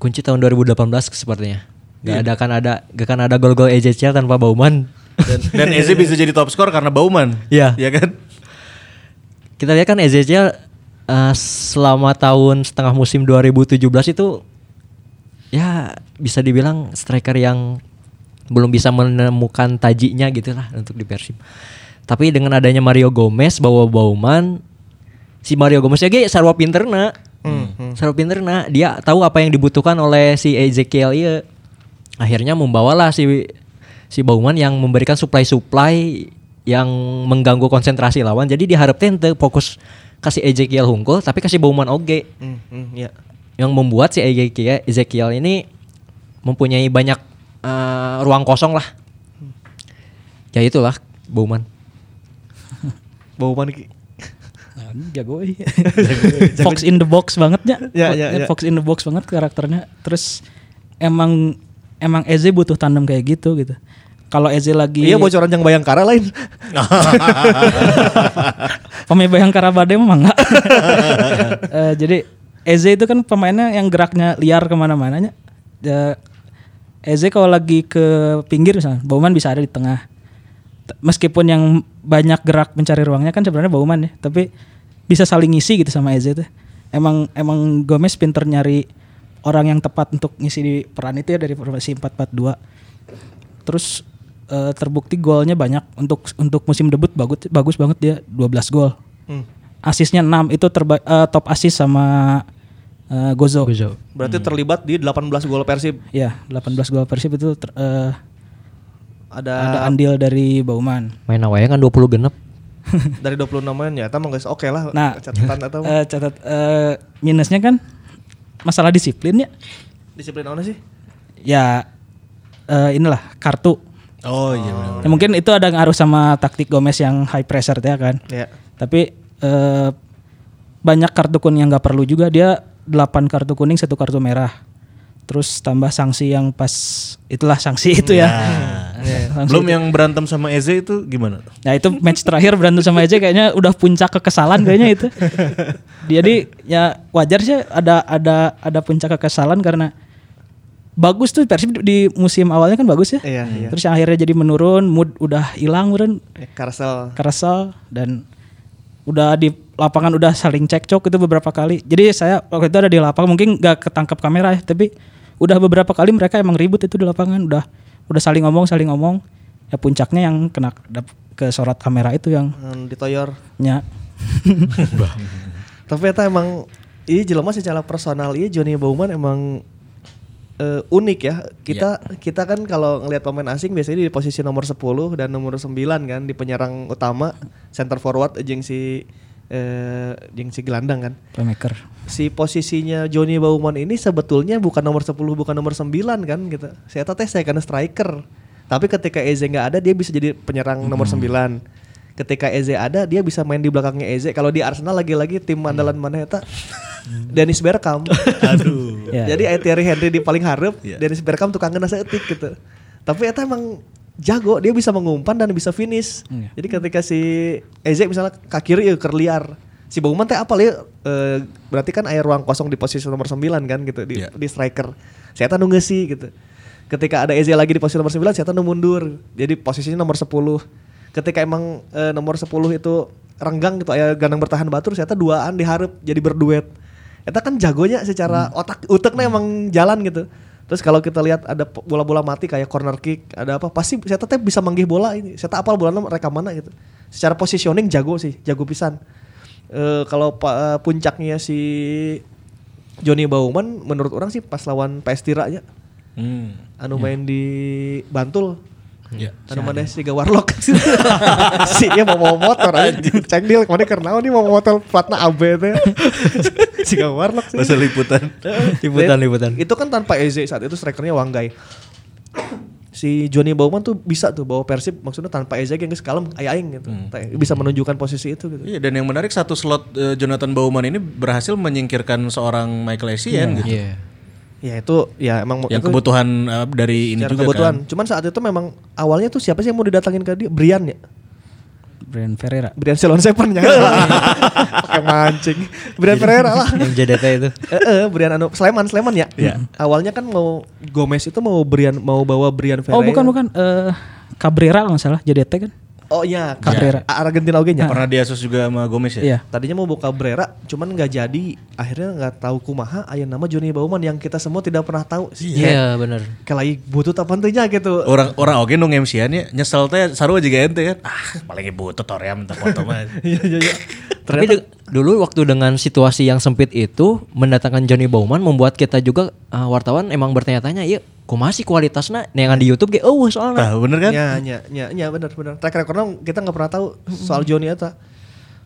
kunci tahun 2018 sepertinya. Gak ada kan ada gak kan ada gol-gol EJCL tanpa Bauman. Dan, dan Eze bisa jadi top skor karena Bauman. Iya. Ya kan? Kita lihat kan Ezekiel eh, selama tahun setengah musim 2017 itu ya bisa dibilang striker yang belum bisa menemukan tajinya gitu lah untuk di Persib. Tapi dengan adanya Mario Gomez bawa Bauman si Mario Gomez ya ge sarwa pinterna. Sarwa pinterna dia tahu apa yang dibutuhkan oleh si Ezekiel iya. Akhirnya membawalah si si Bauman yang memberikan supply-supply yang mengganggu konsentrasi lawan. Jadi diharapkan teu fokus kasih Ezekiel hungkul tapi kasih Bauman oge Hmm, hmm, ya. yang membuat si Ezekiel, Ezekiel ini mempunyai banyak eh, ruang kosong lah. Ya itulah Bauman. Bauman jago. Fox in the box banget ya. Ya, ya, ya. Fox in the box banget karakternya. Terus emang emang Eze butuh tandem kayak gitu gitu. Kalau Eze lagi Iya bocoran yang Bayangkara lain. pemain Bayangkara Bade mah enggak. Eh, jadi Eze itu kan pemainnya yang geraknya liar ke mana-mana nya. Ya, Eze kalau lagi ke pinggir misalnya, Bauman bisa ada di tengah. Meskipun yang banyak gerak mencari ruangnya kan sebenarnya Bauman ya, tapi bisa saling ngisi gitu sama Eze tuh. Emang emang Gomez pinter nyari orang yang tepat untuk ngisi di peran itu ya dari formasi 4-4-2. Terus eh, terbukti golnya banyak untuk untuk musim debut bagus bagus banget dia 12 gol. Hmm. Asisnya 6 itu terba eh, top asis sama eh, Gozo. Berarti terlibat di 18 gol Persib. Ya, 18 gol Persib itu ter- eh, Ada, ada andil dari Bauman. Main awalnya kan 20 genep. dari 26 main ya, emang guys oke lah Nah, catatan atau eh, catat eh, minusnya kan masalah disiplin ya. disiplin mana sih? Ya eh, inilah kartu. Oh iya benar. Ya, mungkin itu ada ngaruh sama taktik Gomez yang high pressure ya kan. Ya. Tapi eh, banyak kartu kuning yang nggak perlu juga dia 8 kartu kuning satu kartu merah. Terus tambah sanksi yang pas itulah sanksi itu ya. Sanksi Belum yang berantem sama Eze itu gimana? Nah itu match terakhir berantem sama Eze kayaknya udah puncak kekesalan kayaknya itu. Jadi ya wajar sih ada ada ada puncak kekesalan karena bagus tuh Persib di musim awalnya kan bagus ya. Iya, iya. Terus yang akhirnya jadi menurun, mood udah hilang meren, Eh, Karsel. keresal dan udah di lapangan udah saling cekcok itu beberapa kali. Jadi saya waktu itu ada di lapangan mungkin nggak ketangkap kamera ya, tapi udah beberapa kali mereka emang ribut itu di lapangan, udah udah saling ngomong saling ngomong. Ya puncaknya yang kena ke sorot kamera itu yang Hmm, ditoyor. nya Tapi eta emang iya jelema secara personal iya Johnny Bauman emang eh, unik ya. Kita kita kan kalau ngelihat pemain asing biasanya di posisi nomor 10 dan nomor 9 kan di penyerang utama, center forward jeung si eh jeung si gelandang kan. playmaker. Si posisinya Johnny Bauman ini sebetulnya bukan nomor 10 bukan nomor 9 kan gitu. Saya teh saya karena striker. Tapi ketika Eze nggak ada dia bisa jadi penyerang nomor 9. Ketika Eze ada dia bisa main di belakangnya Eze. Kalau di Arsenal lagi-lagi tim andalan mana eta? Dennis Bergkamp. Aduh. Ya. Jadi aya Thierry Henry di paling hareup, Dennis Bergkamp tukang ngena seetik gitu. Tapi eta emang jago, dia bisa mengumpan dan bisa finish. Iya. Jadi ketika si Eze misalnya ke kiri ya ke liar. Si Bauman teh apa ya? Eh, berarti kan aya ruang kosong di posisi nomor 9 kan gitu di, Iya. di striker. Saya tahu nunggu sih gitu. Ketika ada Eze lagi di posisi nomor 9, saya tahu mundur. Jadi posisinya nomor 10. Ketika emang eh, nomor 10 itu renggang gitu aya gandang bertahan batur, saya tahu duaan diharap jadi berduet. Eta kan jagonya secara otak uteknya emang jalan gitu. Terus kalau kita lihat ada bola-bola mati kayak corner kick, ada apa pasti saya teh bisa manggih bola ini. Saya apal bola mereka mana gitu. Secara positioning jago sih, jago pisan. Eh kalau eh, puncaknya si Johnny Bauman menurut orang sih pas lawan PS Tira ya. Hmm. Anu main di Bantul. Ya. Mana si Warlock si iya mau mau motor anjing. Cek deal ke mana karena ini mau motor platna AB teh. si Warlock sih. Masa liputan. Liputan, liputan. Itu kan tanpa Eze saat itu strikernya Wanggai. Si Johnny Bauman tuh bisa tuh bawa Persib maksudnya tanpa Eze yang kalem aing gitu. Teh, Bisa menunjukkan posisi itu gitu. Iya dan yang menarik satu slot eh, Jonathan Bauman ini berhasil menyingkirkan seorang Michael Essien gitu. Iya. Ya itu ya emang Yang itu kebutuhan eh, dari ini juga kebutuhan. kan. Cuman saat itu memang awalnya tuh siapa sih yang mau didatangin ke dia? Brian ya. Brian Ferreira. Brian Silon Seven ya. Pakai mancing. Brian Pereira lah. Yang JDT itu. Eh, eh, Brian anu Sleman Sleman ya. Awalnya kan mau Gomez itu mau Brian mau bawa Brian Ferreira. Oh bukan bukan eh Cabrera kalau nggak salah jadi kan. Oh iya, Cabrera. A- Argentina oge nya. Pernah diasus juga sama Gomez ya? Iya. Tadinya mau buka Cabrera, cuman nggak jadi. Akhirnya nggak tahu kumaha aya nama Johnny Bauman yang kita semua tidak pernah tahu. Iya bener. Kayak lagi butut apa nya gitu. Orang orang oke nu MC-an ya nyesel teh sarua juga ente kan. Ah, paling butut Toream minta foto mah. Iya iya iya. Tapi de- dulu waktu dengan situasi yang sempit itu mendatangkan Johnny Bauman membuat kita juga uh, wartawan emang bertanya-tanya, iya, kumaha sih kualitasnya yang di YouTube ge eueuh soalnya. Tah bener kan? Ya, ya, ya, ya benar benar. Track recordnya kita nggak pernah tahu soal Johnny eta.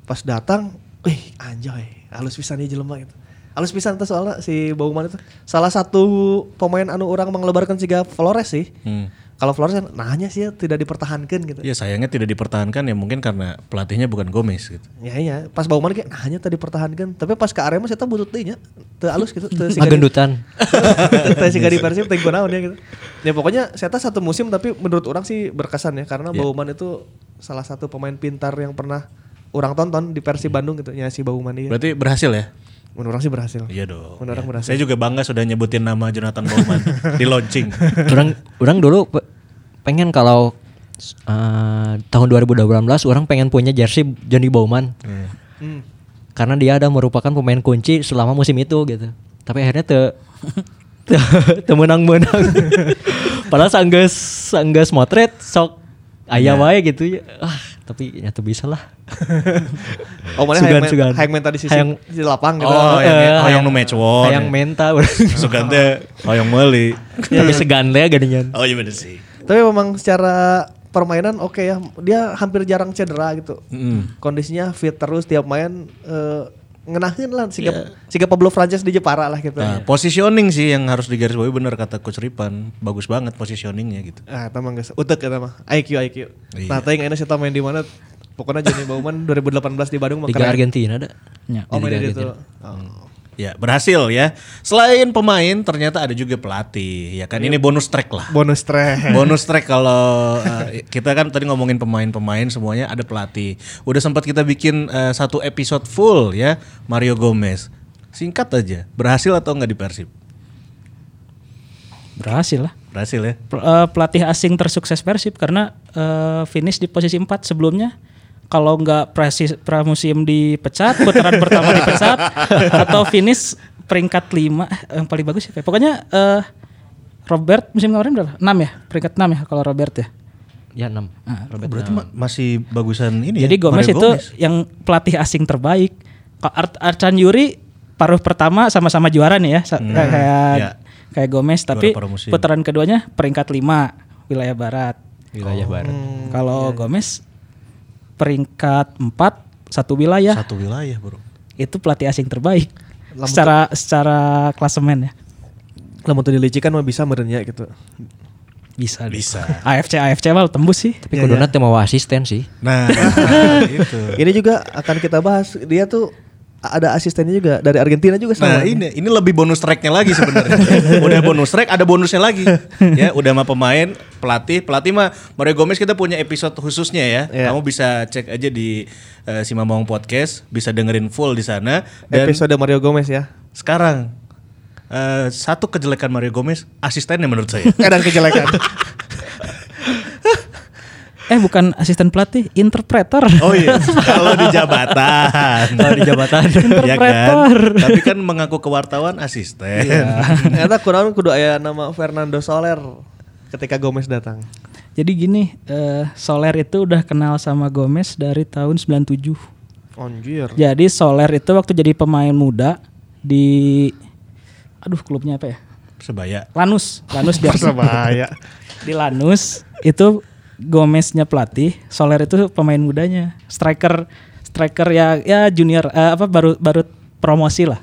Pas datang, wih anjay, halus pisan ieu jelema gitu. Halus pisan tuh soalnya si Bauman itu salah satu pemain anu orang menglebarkan siga Flores sih. Hmm. Kalau Flores kan nanya sih ya, tidak dipertahankan gitu. Ya sayangnya tidak dipertahankan ya mungkin karena pelatihnya bukan Gomez gitu. Ya iya, pas Bauman kayak nanya tadi dipertahankan, tapi pas ke Arema saya butuh teh nya. Teu halus gitu, teu siga Agendutan. Teh siga di Persib teh kunaon ya gitu. Ya pokoknya saya satu musim tapi menurut orang sih berkesan ya karena Bauman itu salah satu pemain pintar yang pernah orang tonton di Persib Bandung gitu ya si Bauman ini. Berarti berhasil ya? Menurut orang sih berhasil. Iya dong. Menurut orang Iya. berhasil. Saya juga bangga sudah nyebutin nama Jonathan Bauman di launching. orang orang dulu pe- pengen kalau uh, tahun 2018 orang pengen punya jersey Johnny Bauman. Hmm. Karena dia ada merupakan pemain kunci selama musim itu gitu. Tapi akhirnya te te menang-menang. Padahal sanggeus sanggeus motret sok aya wae gitu ya. Ah, tapi ya tuh bisa lah. Oh mana Sugan, hayang, sugan. hayang menta di sisi Hayang- di lapang gitu. Oh, yang Eh, hoyong nu match won. Hayang menta Sugan teh hoyong meuli. Tapi segan ya gadingan. Oh iya bener sih. Tapi memang secara permainan oke ya. Dia hampir jarang cedera gitu. Mm. Kondisinya fit terus tiap main eh, ngenahin lah siga, siga Pablo Frances di Jepara lah gitu. Nah, positioning sih yang harus digarisbawahi bener kata Coach Ripan. Bagus banget positioningnya gitu. Ah, eta mah geus utek eta mah. IQ IQ. Iya. Nah, teuing ayeuna sita main di mana? Pokoknya Johnny Bauman 2018 di Bandung mah Liga. Argentina ada. Ya. Oh, main Liga di itu. Oh. Ya berhasil ya. Selain pemain ternyata ada juga pelatih. Ya kan ini bonus track lah. Bonus track. Bonus track kalau uh, kita kan tadi ngomongin pemain-pemain semuanya ada pelatih. Udah sempat kita bikin uh, satu episode full ya Mario Gomez. Singkat aja, berhasil atau enggak di Persib? Berhasil lah. Berhasil ya. Pel- eh, pelatih asing tersukses Persib karena eh, finish di posisi 4 sebelumnya kalau nggak pramusim dipecat, putaran pertama dipecat atau finish peringkat 5 yang paling bagus siapa? ya? Pokoknya eh, Robert musim kemarin berapa? 6 ya, peringkat 6 ya kalau Robert ya. Ya 6. Oh, berarti ma- masih bagusan ini Jadi ya. Gomez Mario itu yang pelatih asing terbaik. Ka- Ar- Arcan Yuri paruh pertama sama-sama juara nih ya, sa- kayak ya. kayak Gomez tapi Juara putaran keduanya peringkat 5 wilayah barat. Wilayah barat. Kalau Gomez peringkat 4 satu wilayah Satu wilayah, Bro. itu pelatih asing terbaik secara secara klasemen ya. Lamun teu dilicikan mah bisa merenya gitu. Bisa. deh. Bisa. AFC AFC mah tembus sih. Tapi kuduna teu mau asisten sih. Nah, itu. Ini juga akan kita bahas. Dia tuh ada asistennya juga dari Argentina juga sama. Nah ini ini lebih bonus tracknya lagi sebenarnya. udah bonus track, ada bonusnya lagi. Ya udah mah pemain, pelatih, pelatih mah Mario Gomez kita punya episode khususnya ya. Iya. Kamu bisa cek aja di eh, si Mamong Podcast, bisa dengerin full di sana. Dan Episode Mario Gomez ya. sekarang eh, satu kejelekan Mario Gomez, asistennya menurut saya. Kadang kejelekan. Eh bukan asisten pelatih, interpreter. Oh iya, kalau di jabatan. Kalau di jabatan. ya kan? Interpreter. Tapi kan mengaku ke wartawan asisten. Ternyata kurang kudu aya nama Fernando Soler ketika Gomez datang. Jadi gini, eh, Soler itu udah kenal sama Gomez dari tahun 97. Anjir. Jadi Soler itu waktu jadi pemain muda di aduh klubnya apa ya? Sebaya. Lanus, Lanus biar Persebaya. di Lanus itu Gomeznya pelatih, Soler itu pemain mudanya, striker striker ya ya junior eh, apa baru baru promosi lah.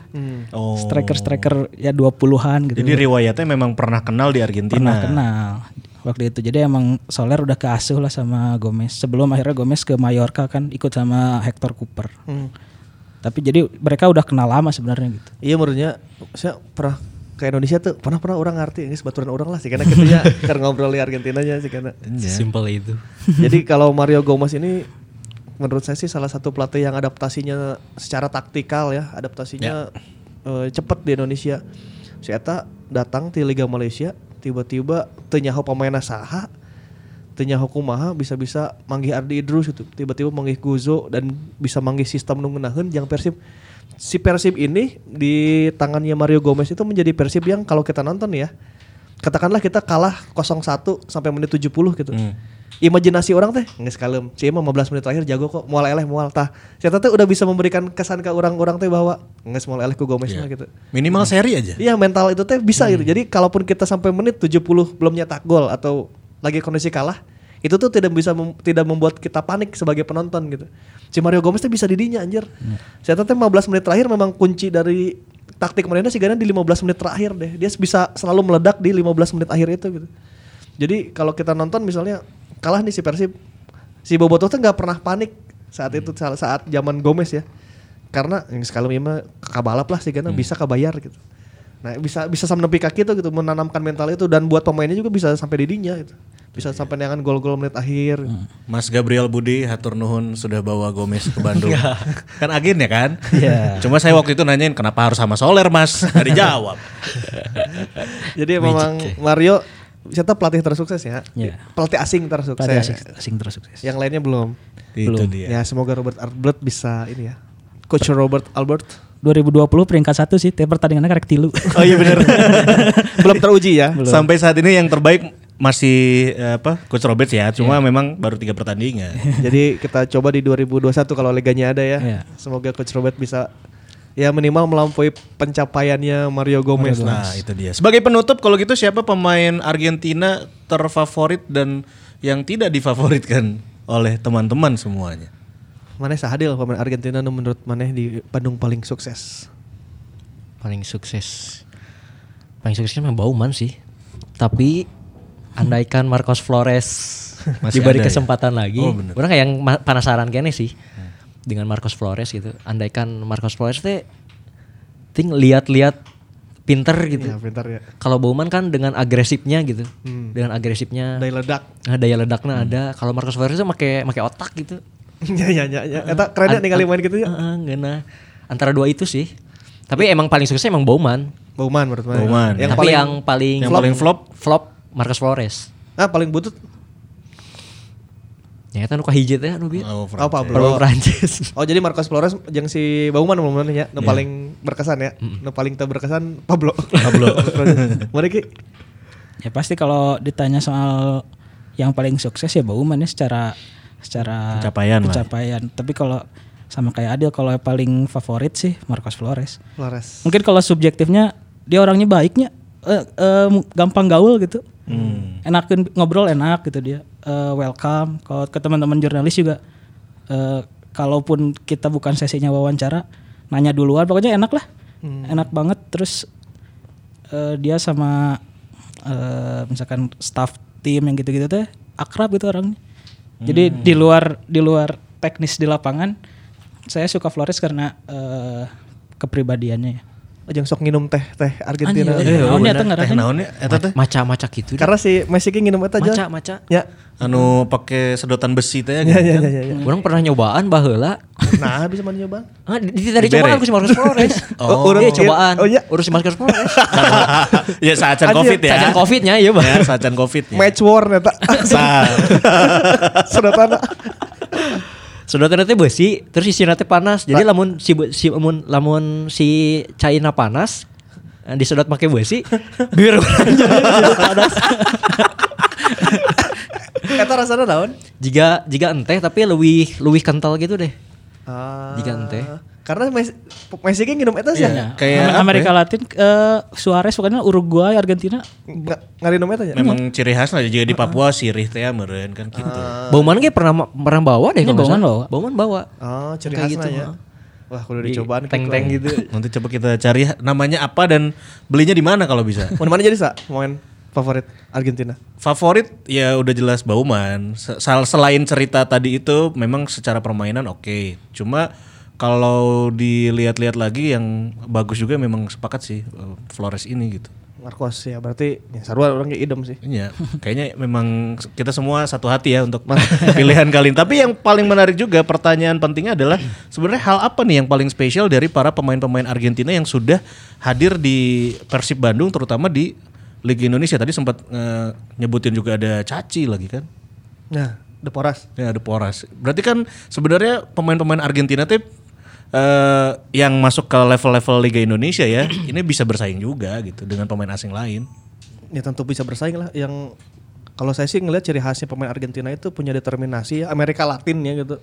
Oh. Striker-striker ya 20-an gitu. Jadi riwayatnya memang pernah kenal di Argentina. pernah kenal waktu itu. Jadi emang Soler udah keasuh lah sama Gomez. Sebelum akhirnya Gomez ke Mallorca kan ikut sama Hector Cooper. Hmm. Tapi jadi mereka udah kenal lama sebenarnya gitu. Iya menurutnya saya pernah ke Indonesia tuh pernah pernah orang ngerti ini sebaturan orang lah sih karena gitu ya karena ngobrol di Argentina aja sih karena. Simple itu. Jadi kalau Mario Gomez ini menurut saya sih salah satu pelatih yang adaptasinya secara taktikal ya, adaptasinya eh, cepet di Indonesia. Si Eta datang di Liga Malaysia, tiba-tiba teu nyaho pemainna saha, tanya hukumaha bisa-bisa manggih Ardi Idrus gitu tiba-tiba manggih Guzo dan bisa manggih sistem nu ngeunaheun yang Persib si Persib ini di tangannya Mario Gomez itu menjadi Persib yang kalau kita nonton ya katakanlah kita kalah 0-1 sampai menit 70 gitu. Imajinasi orang teh nggak kalem sih emang 15 menit terakhir jago kok mual eleh mual tah. Saya teh udah bisa memberikan kesan ke orang-orang teh bahwa nggak mual eleh ku Gomez mah gitu. Minimal seri aja. Iya mental itu teh bisa gitu. Jadi kalaupun kita sampai menit 70 belum nyetak gol atau lagi kondisi kalah, itu tuh tidak bisa mem- tidak membuat kita panik sebagai penonton gitu. Si Mario Gomez tuh bisa didinya anjir. Saya teh 15 menit terakhir memang kunci dari taktik mereka sih karena di 15 menit terakhir deh. Dia bisa selalu meledak di 15 menit akhir itu gitu. Jadi kalau kita nonton misalnya kalah nih si Persib, si Bobotoh tuh nggak pernah panik saat itu saat, saat zaman Gomez ya. Karena yang sekali mah kabalap lah sih karena bisa kabayar gitu. Nah bisa bisa sampai nepi kaki itu gitu menanamkan mental itu dan buat pemainnya juga bisa sampai didinya gitu. Bisa sampai dengan gol-gol menit akhir. Mas Gabriel Budi hatur nuhun sudah bawa Gomez ke Bandung. kan agen ya kan? Iya. Cuma saya waktu itu nanyain kenapa harus sama Soler Mas? Gak dijawab. Jadi memang Mario kita pelatih tersukses ya. Iya. Pelatih asing tersukses. Pelatih asing, asing tersukses. Yang lainnya belum. Itu Belum. dia. Ya semoga Robert Albert bisa ini ya. Coach Robert Albert 2020 peringkat satu sih, tapi pertandingannya karek tilu. Oh iya benar. belum teruji ya. Sampai saat ini yang terbaik masih eh, apa Coach Robert ya. Cuma memang baru tiga pertandingan. Jadi kita coba di 2021 kalau liganya ada ya. Iya. Semoga Coach Robert bisa ya minimal melampaui pencapaiannya Mario Gomez lah. Nah itu dia. Sebagai penutup kalau gitu siapa pemain Argentina terfavorit dan yang tidak difavoritkan oleh teman-teman semuanya? Maneh sahadil pemain Argentina nu menurut Maneh di Bandung paling sukses. paling sukses paling sukses memang Bauman sih tapi andaikan Marcos Flores Masih diberi ya? kesempatan lagi Oh, bener. orang kayak yang penasaran kayaknya sih dengan Marcos Flores gitu andaikan Marcos Flores teh ting lihat-lihat pinter gitu Ya pintar ya. kalau Bauman kan dengan agresifnya gitu dengan agresifnya Dai ledak. nah, daya ledaknya ada kalau Marcos Flores tuh make make otak gitu ya ya ya ya. Eta keren ya ningali main gitu ya. Heeh, ngena. antara dua itu sih tapi emang paling sukses emang Bauman Bauman menurut Maneh. Bauman. Yang tapi paling yang paling yang paling flop? flop Marcos Flores ah paling butut ya kan nuka hijit ya nu bieu. Oh, Oh, Pablo. Pablo Prancis Oh jadi Marcos Flores yang si Bauman ngomongnya ya, nu paling berkesan ya, nu paling tak berkesan Pablo. Pablo. Mana ki? Ya pasti kalau ditanya soal yang paling sukses ya Bauman ya secara secara Pencapaian lah. pencapaian. Tapi kalau sama kayak Adil kalau yang paling favorit sih Marcos Flores. Flores. Mungkin kalau subjektifnya dia orangnya baiknya eh, eh, gampang gaul gitu. Enakin ngobrol enak gitu dia. Eh, welcome kalau ke teman-teman jurnalis juga eh, kalaupun kita bukan sesinya wawancara nanya duluan pokoknya enak lah. Enak banget terus eh, dia sama eh, misalkan staff tim yang gitu-gitu teh akrab gitu orangnya. Jadi di luar di luar teknis di lapangan saya suka Flores karena eh, kepribadiannya ya. Ajang sok nginum teh teh Argentina. Anjir, Eh, naonnya bener. teh ngaranna? Teh naonnya eta teh? maca-maca gitu. Karena si Messi ki nginum eta aja. maca Ya. Anu pakai sedotan besi teh Ya ya kan? ya ya. ya. orang pernah nyobaan baheula Nah, bisa mana nyoba? Ah, di, di- tadi cobaan ku si Marcos Flores. Oh, urut dia kieu. cobaan. Oh, iya. Urus si Marcos Flores. ya saat Anjir, covid ya. Sajan Covidnya iya, Bang. Ya, saat covid ya. Match war eta. Sa- Sedotana. Sedotan teh besi, terus isi teh panas. Jadi lamun si si lamun lamun si cairna panas eh, disedot pakai besi, biar jadi panas. Eta rasana naon? Jika jika enteh tapi lebih lebih kental gitu deh. Ah. Jika ente. Karena Messi Messi ki nginum eta sih. Iya. Kayak Amerika ya? Latin eh, Suarez pokoknya Uruguay, Argentina. Nggak ngarinum eta ya. Memang ciri khas lah juga di Papua sirih teh ya meureun kan gitu. Bauman ge pernah pernah bawa deh Ini kalau Bauman bawa. Bauman bawa. Oh, ciri khasnya gitu, ya. Wah, kudu Di dicobaan teng-teng gitu. Nanti coba kita cari namanya apa dan belinya di mana kalau bisa. Mana mana jadi sa pemain favorit Argentina? Favorit ya udah jelas Bauman. Se- sel- Selain cerita tadi itu memang secara permainan oke. Cuma kalau dilihat-lihat lagi yang bagus juga memang sepakat sih eh, Flores ini gitu. Marcos ya berarti ya sarua orang kayak idem sih. Iya, kayaknya memang kita semua satu hati ya untuk pilihan kali ini. Tapi yang paling menarik juga pertanyaan pentingnya adalah sebenarnya hal apa nih yang paling spesial dari para pemain-pemain Argentina yang sudah hadir di Persib Bandung terutama di Liga Indonesia. Tadi sempat eh, nyebutin juga ada Caci lagi kan. Nah, De Poras. Ya ada Poras. Berarti kan sebenarnya pemain-pemain Argentina tuh eh, yang masuk ke level-level Liga Indonesia ya, ini bisa bersaing juga gitu dengan pemain asing lain. Ya tentu bisa bersaing lah. Yang kalau saya sih ngelihat ciri khasnya pemain Argentina itu punya determinasi ya. Amerika Latin ya gitu.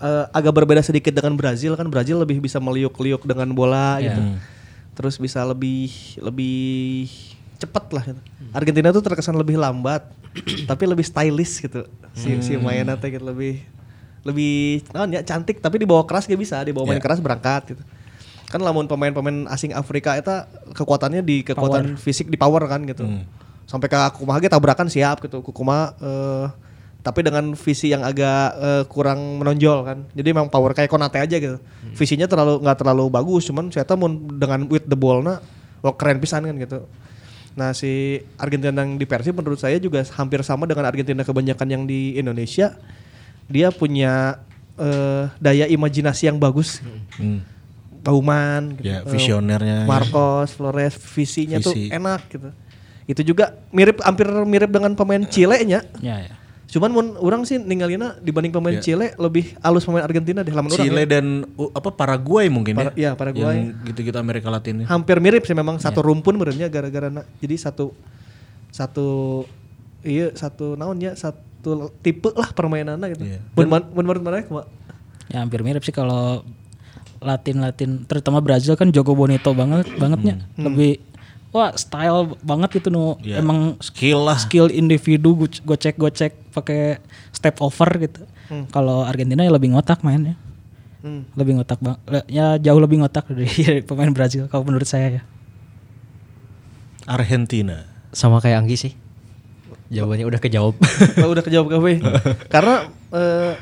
Eh, agak berbeda sedikit dengan Brazil kan. Brazil lebih bisa meliuk-liuk dengan bola gitu. Terus bisa lebih lebih cepat lah. Gitu. Argentina tuh terkesan lebih lambat, tapi lebih stylish gitu. Si si mainnya gitu lebih lebih non ya cantik tapi dibawa keras gak bisa. Dibawa main keras berangkat gitu. Kan lamun pemain-pemain asing Afrika itu kekuatannya di kekuatan fisik di power kan gitu. Sampai ke kumaha ge tabrakan siap gitu. Kumaha eh, tapi dengan visi yang agak eh, kurang menonjol kan. Jadi memang power kayak Konate aja gitu. Visinya terlalu nggak terlalu bagus cuman saya tahu dengan with the ball na wah keren pisan kan gitu. Nah si Argentina yang di Persib menurut saya juga hampir sama dengan Argentina kebanyakan yang di Indonesia. Dia punya eh, daya imajinasi yang bagus. Hmm. Bauman, gitu. Ya, visionernya. Marcos, Flores, visinya tuh Visi. enak gitu. Itu juga mirip hampir mirip dengan pemain Chile-nya. Ya, ya. Cuman mun orang sih ninggalina dibanding pemain Chile lebih halus pemain Argentina deh lamun orang. Chile ya. dan uh, apa Paraguay mungkin Para- ya. iya, Paraguay. Yang gitu-gitu Amerika Latin ya. hampir mirip sih memang satu rumpun benernya gara-gara jadi satu satu iya satu naon ya satu tipe lah permainannya gitu. Mun menurut mana kumaha? Ya hampir mirip sih kalau Latin Latin terutama Brazil kan Jogo Bonito banget bangetnya lebih wah style banget gitu nu Ya, emang skill lah. skill individu go- gocek-gocek pakai step over gitu. Kalau Argentina ya lebih ngotak mainnya. Hmm. Lebih ngotak bang, ya jauh lebih ngotak dari pemain Brazil kalau menurut saya ya. Argentina. Sama kayak Anggi sih. Jawabannya udah kejawab. Oh, udah kejawab kafe. Karena eh,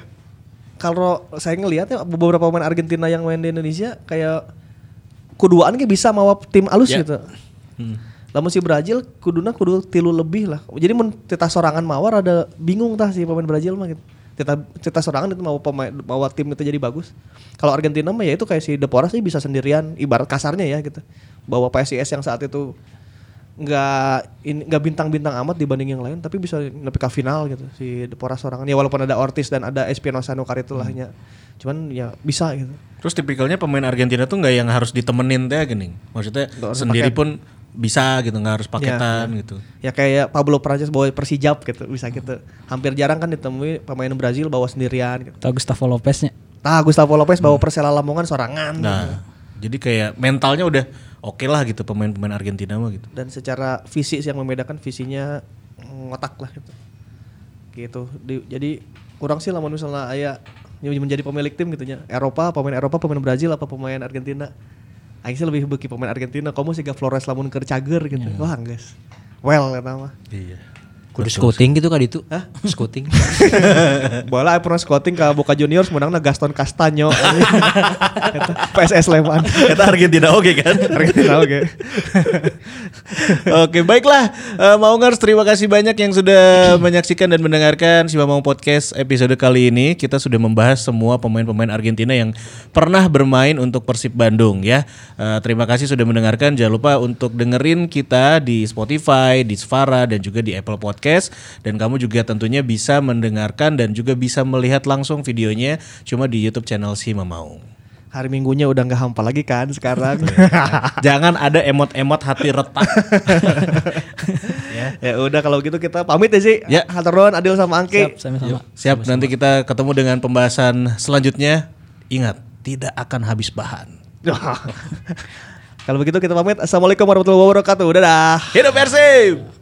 kalau saya ngelihat ya beberapa pemain Argentina yang main di Indonesia kayak kuduaan kayak bisa mawa tim alus Ya. gitu. Lamun si Brazil kuduna kudu tilu lebih lah. Jadi mun tita sorangan mawar ada bingung tah si pemain Brazil mah gitu. Tita, tita sorangan itu mau pemain mawa tim itu jadi bagus. Kalau Argentina mah ya itu kayak si De Poras sih bisa sendirian ibarat kasarnya ya gitu. Bawa PSIS yang saat itu nggak ini nggak bintang-bintang amat dibanding yang lain tapi bisa nepi ke final gitu si De Poras sorangan ya walaupun ada Ortiz dan ada Espinosa Nukar itu lahnya cuman ya bisa gitu Terus tipikalnya pemain Argentina tuh nggak yang harus ditemenin teh gini. Maksudnya harus sendiri paket. pun bisa gitu, nggak harus paketan gitu. ya kayak Pablo Prancis bawa Persijap gitu bisa gitu hampir jarang kan ditemui pemain Brazil bawa sendirian gitu Atau Gustavo Lopeznya. nah Gustavo Lopez bawa Persela Lamongan sorangan gitu. Nah, jadi kayak mentalnya udah oke lah gitu pemain-pemain Argentina mah gitu. dan secara visi sih yang membedakan visinya ngotak lah gitu. Gitu. Di- jadi kurang sih lamun misalnya aya yang menjadi pemilik tim gitu nya. Eropa pemain Eropa pemain Brazil apa pemain Argentina? Aing sih lebih beki pemain Argentina. Kamu sih Flores lamun keur cager gitu. Wah guys well kata mah. Iya. Kudu scouting. gitu kan itu. Hah? Scouting. bola pernah scouting ke Boca Juniors menangnya Gaston Castaño. Eta, PSS Sleman. Kita Argentina oke kan? Argentina oke. Oke baiklah. Eh, Maungers terima kasih banyak yang sudah menyaksikan dan mendengarkan Siwa Mau Podcast episode kali ini. Kita sudah membahas semua pemain-pemain Argentina yang pernah bermain untuk Persib Bandung ya. Eh, Terima kasih sudah mendengarkan. Jangan lupa untuk dengerin kita di Spotify, di Svara dan juga di Apple Podcast Dan kamu juga tentunya bisa mendengarkan dan juga bisa melihat langsung videonya Cuma di Youtube channel Si Mamaung hari minggunya udah nggak hampa lagi kan sekarang Jangan ada emot-emot hati retak ya udah kalau gitu kita pamit ya sih Ya. Hatur nuhun, Adil sama Angki Siap, sama-sama. Siap, nanti kita ketemu dengan pembahasan selanjutnya. Ingat, tidak akan habis bahan. Kalau begitu kita pamit. Assalamualaikum warahmatullahi wabarakatuh. Dadah. Hidup Persib!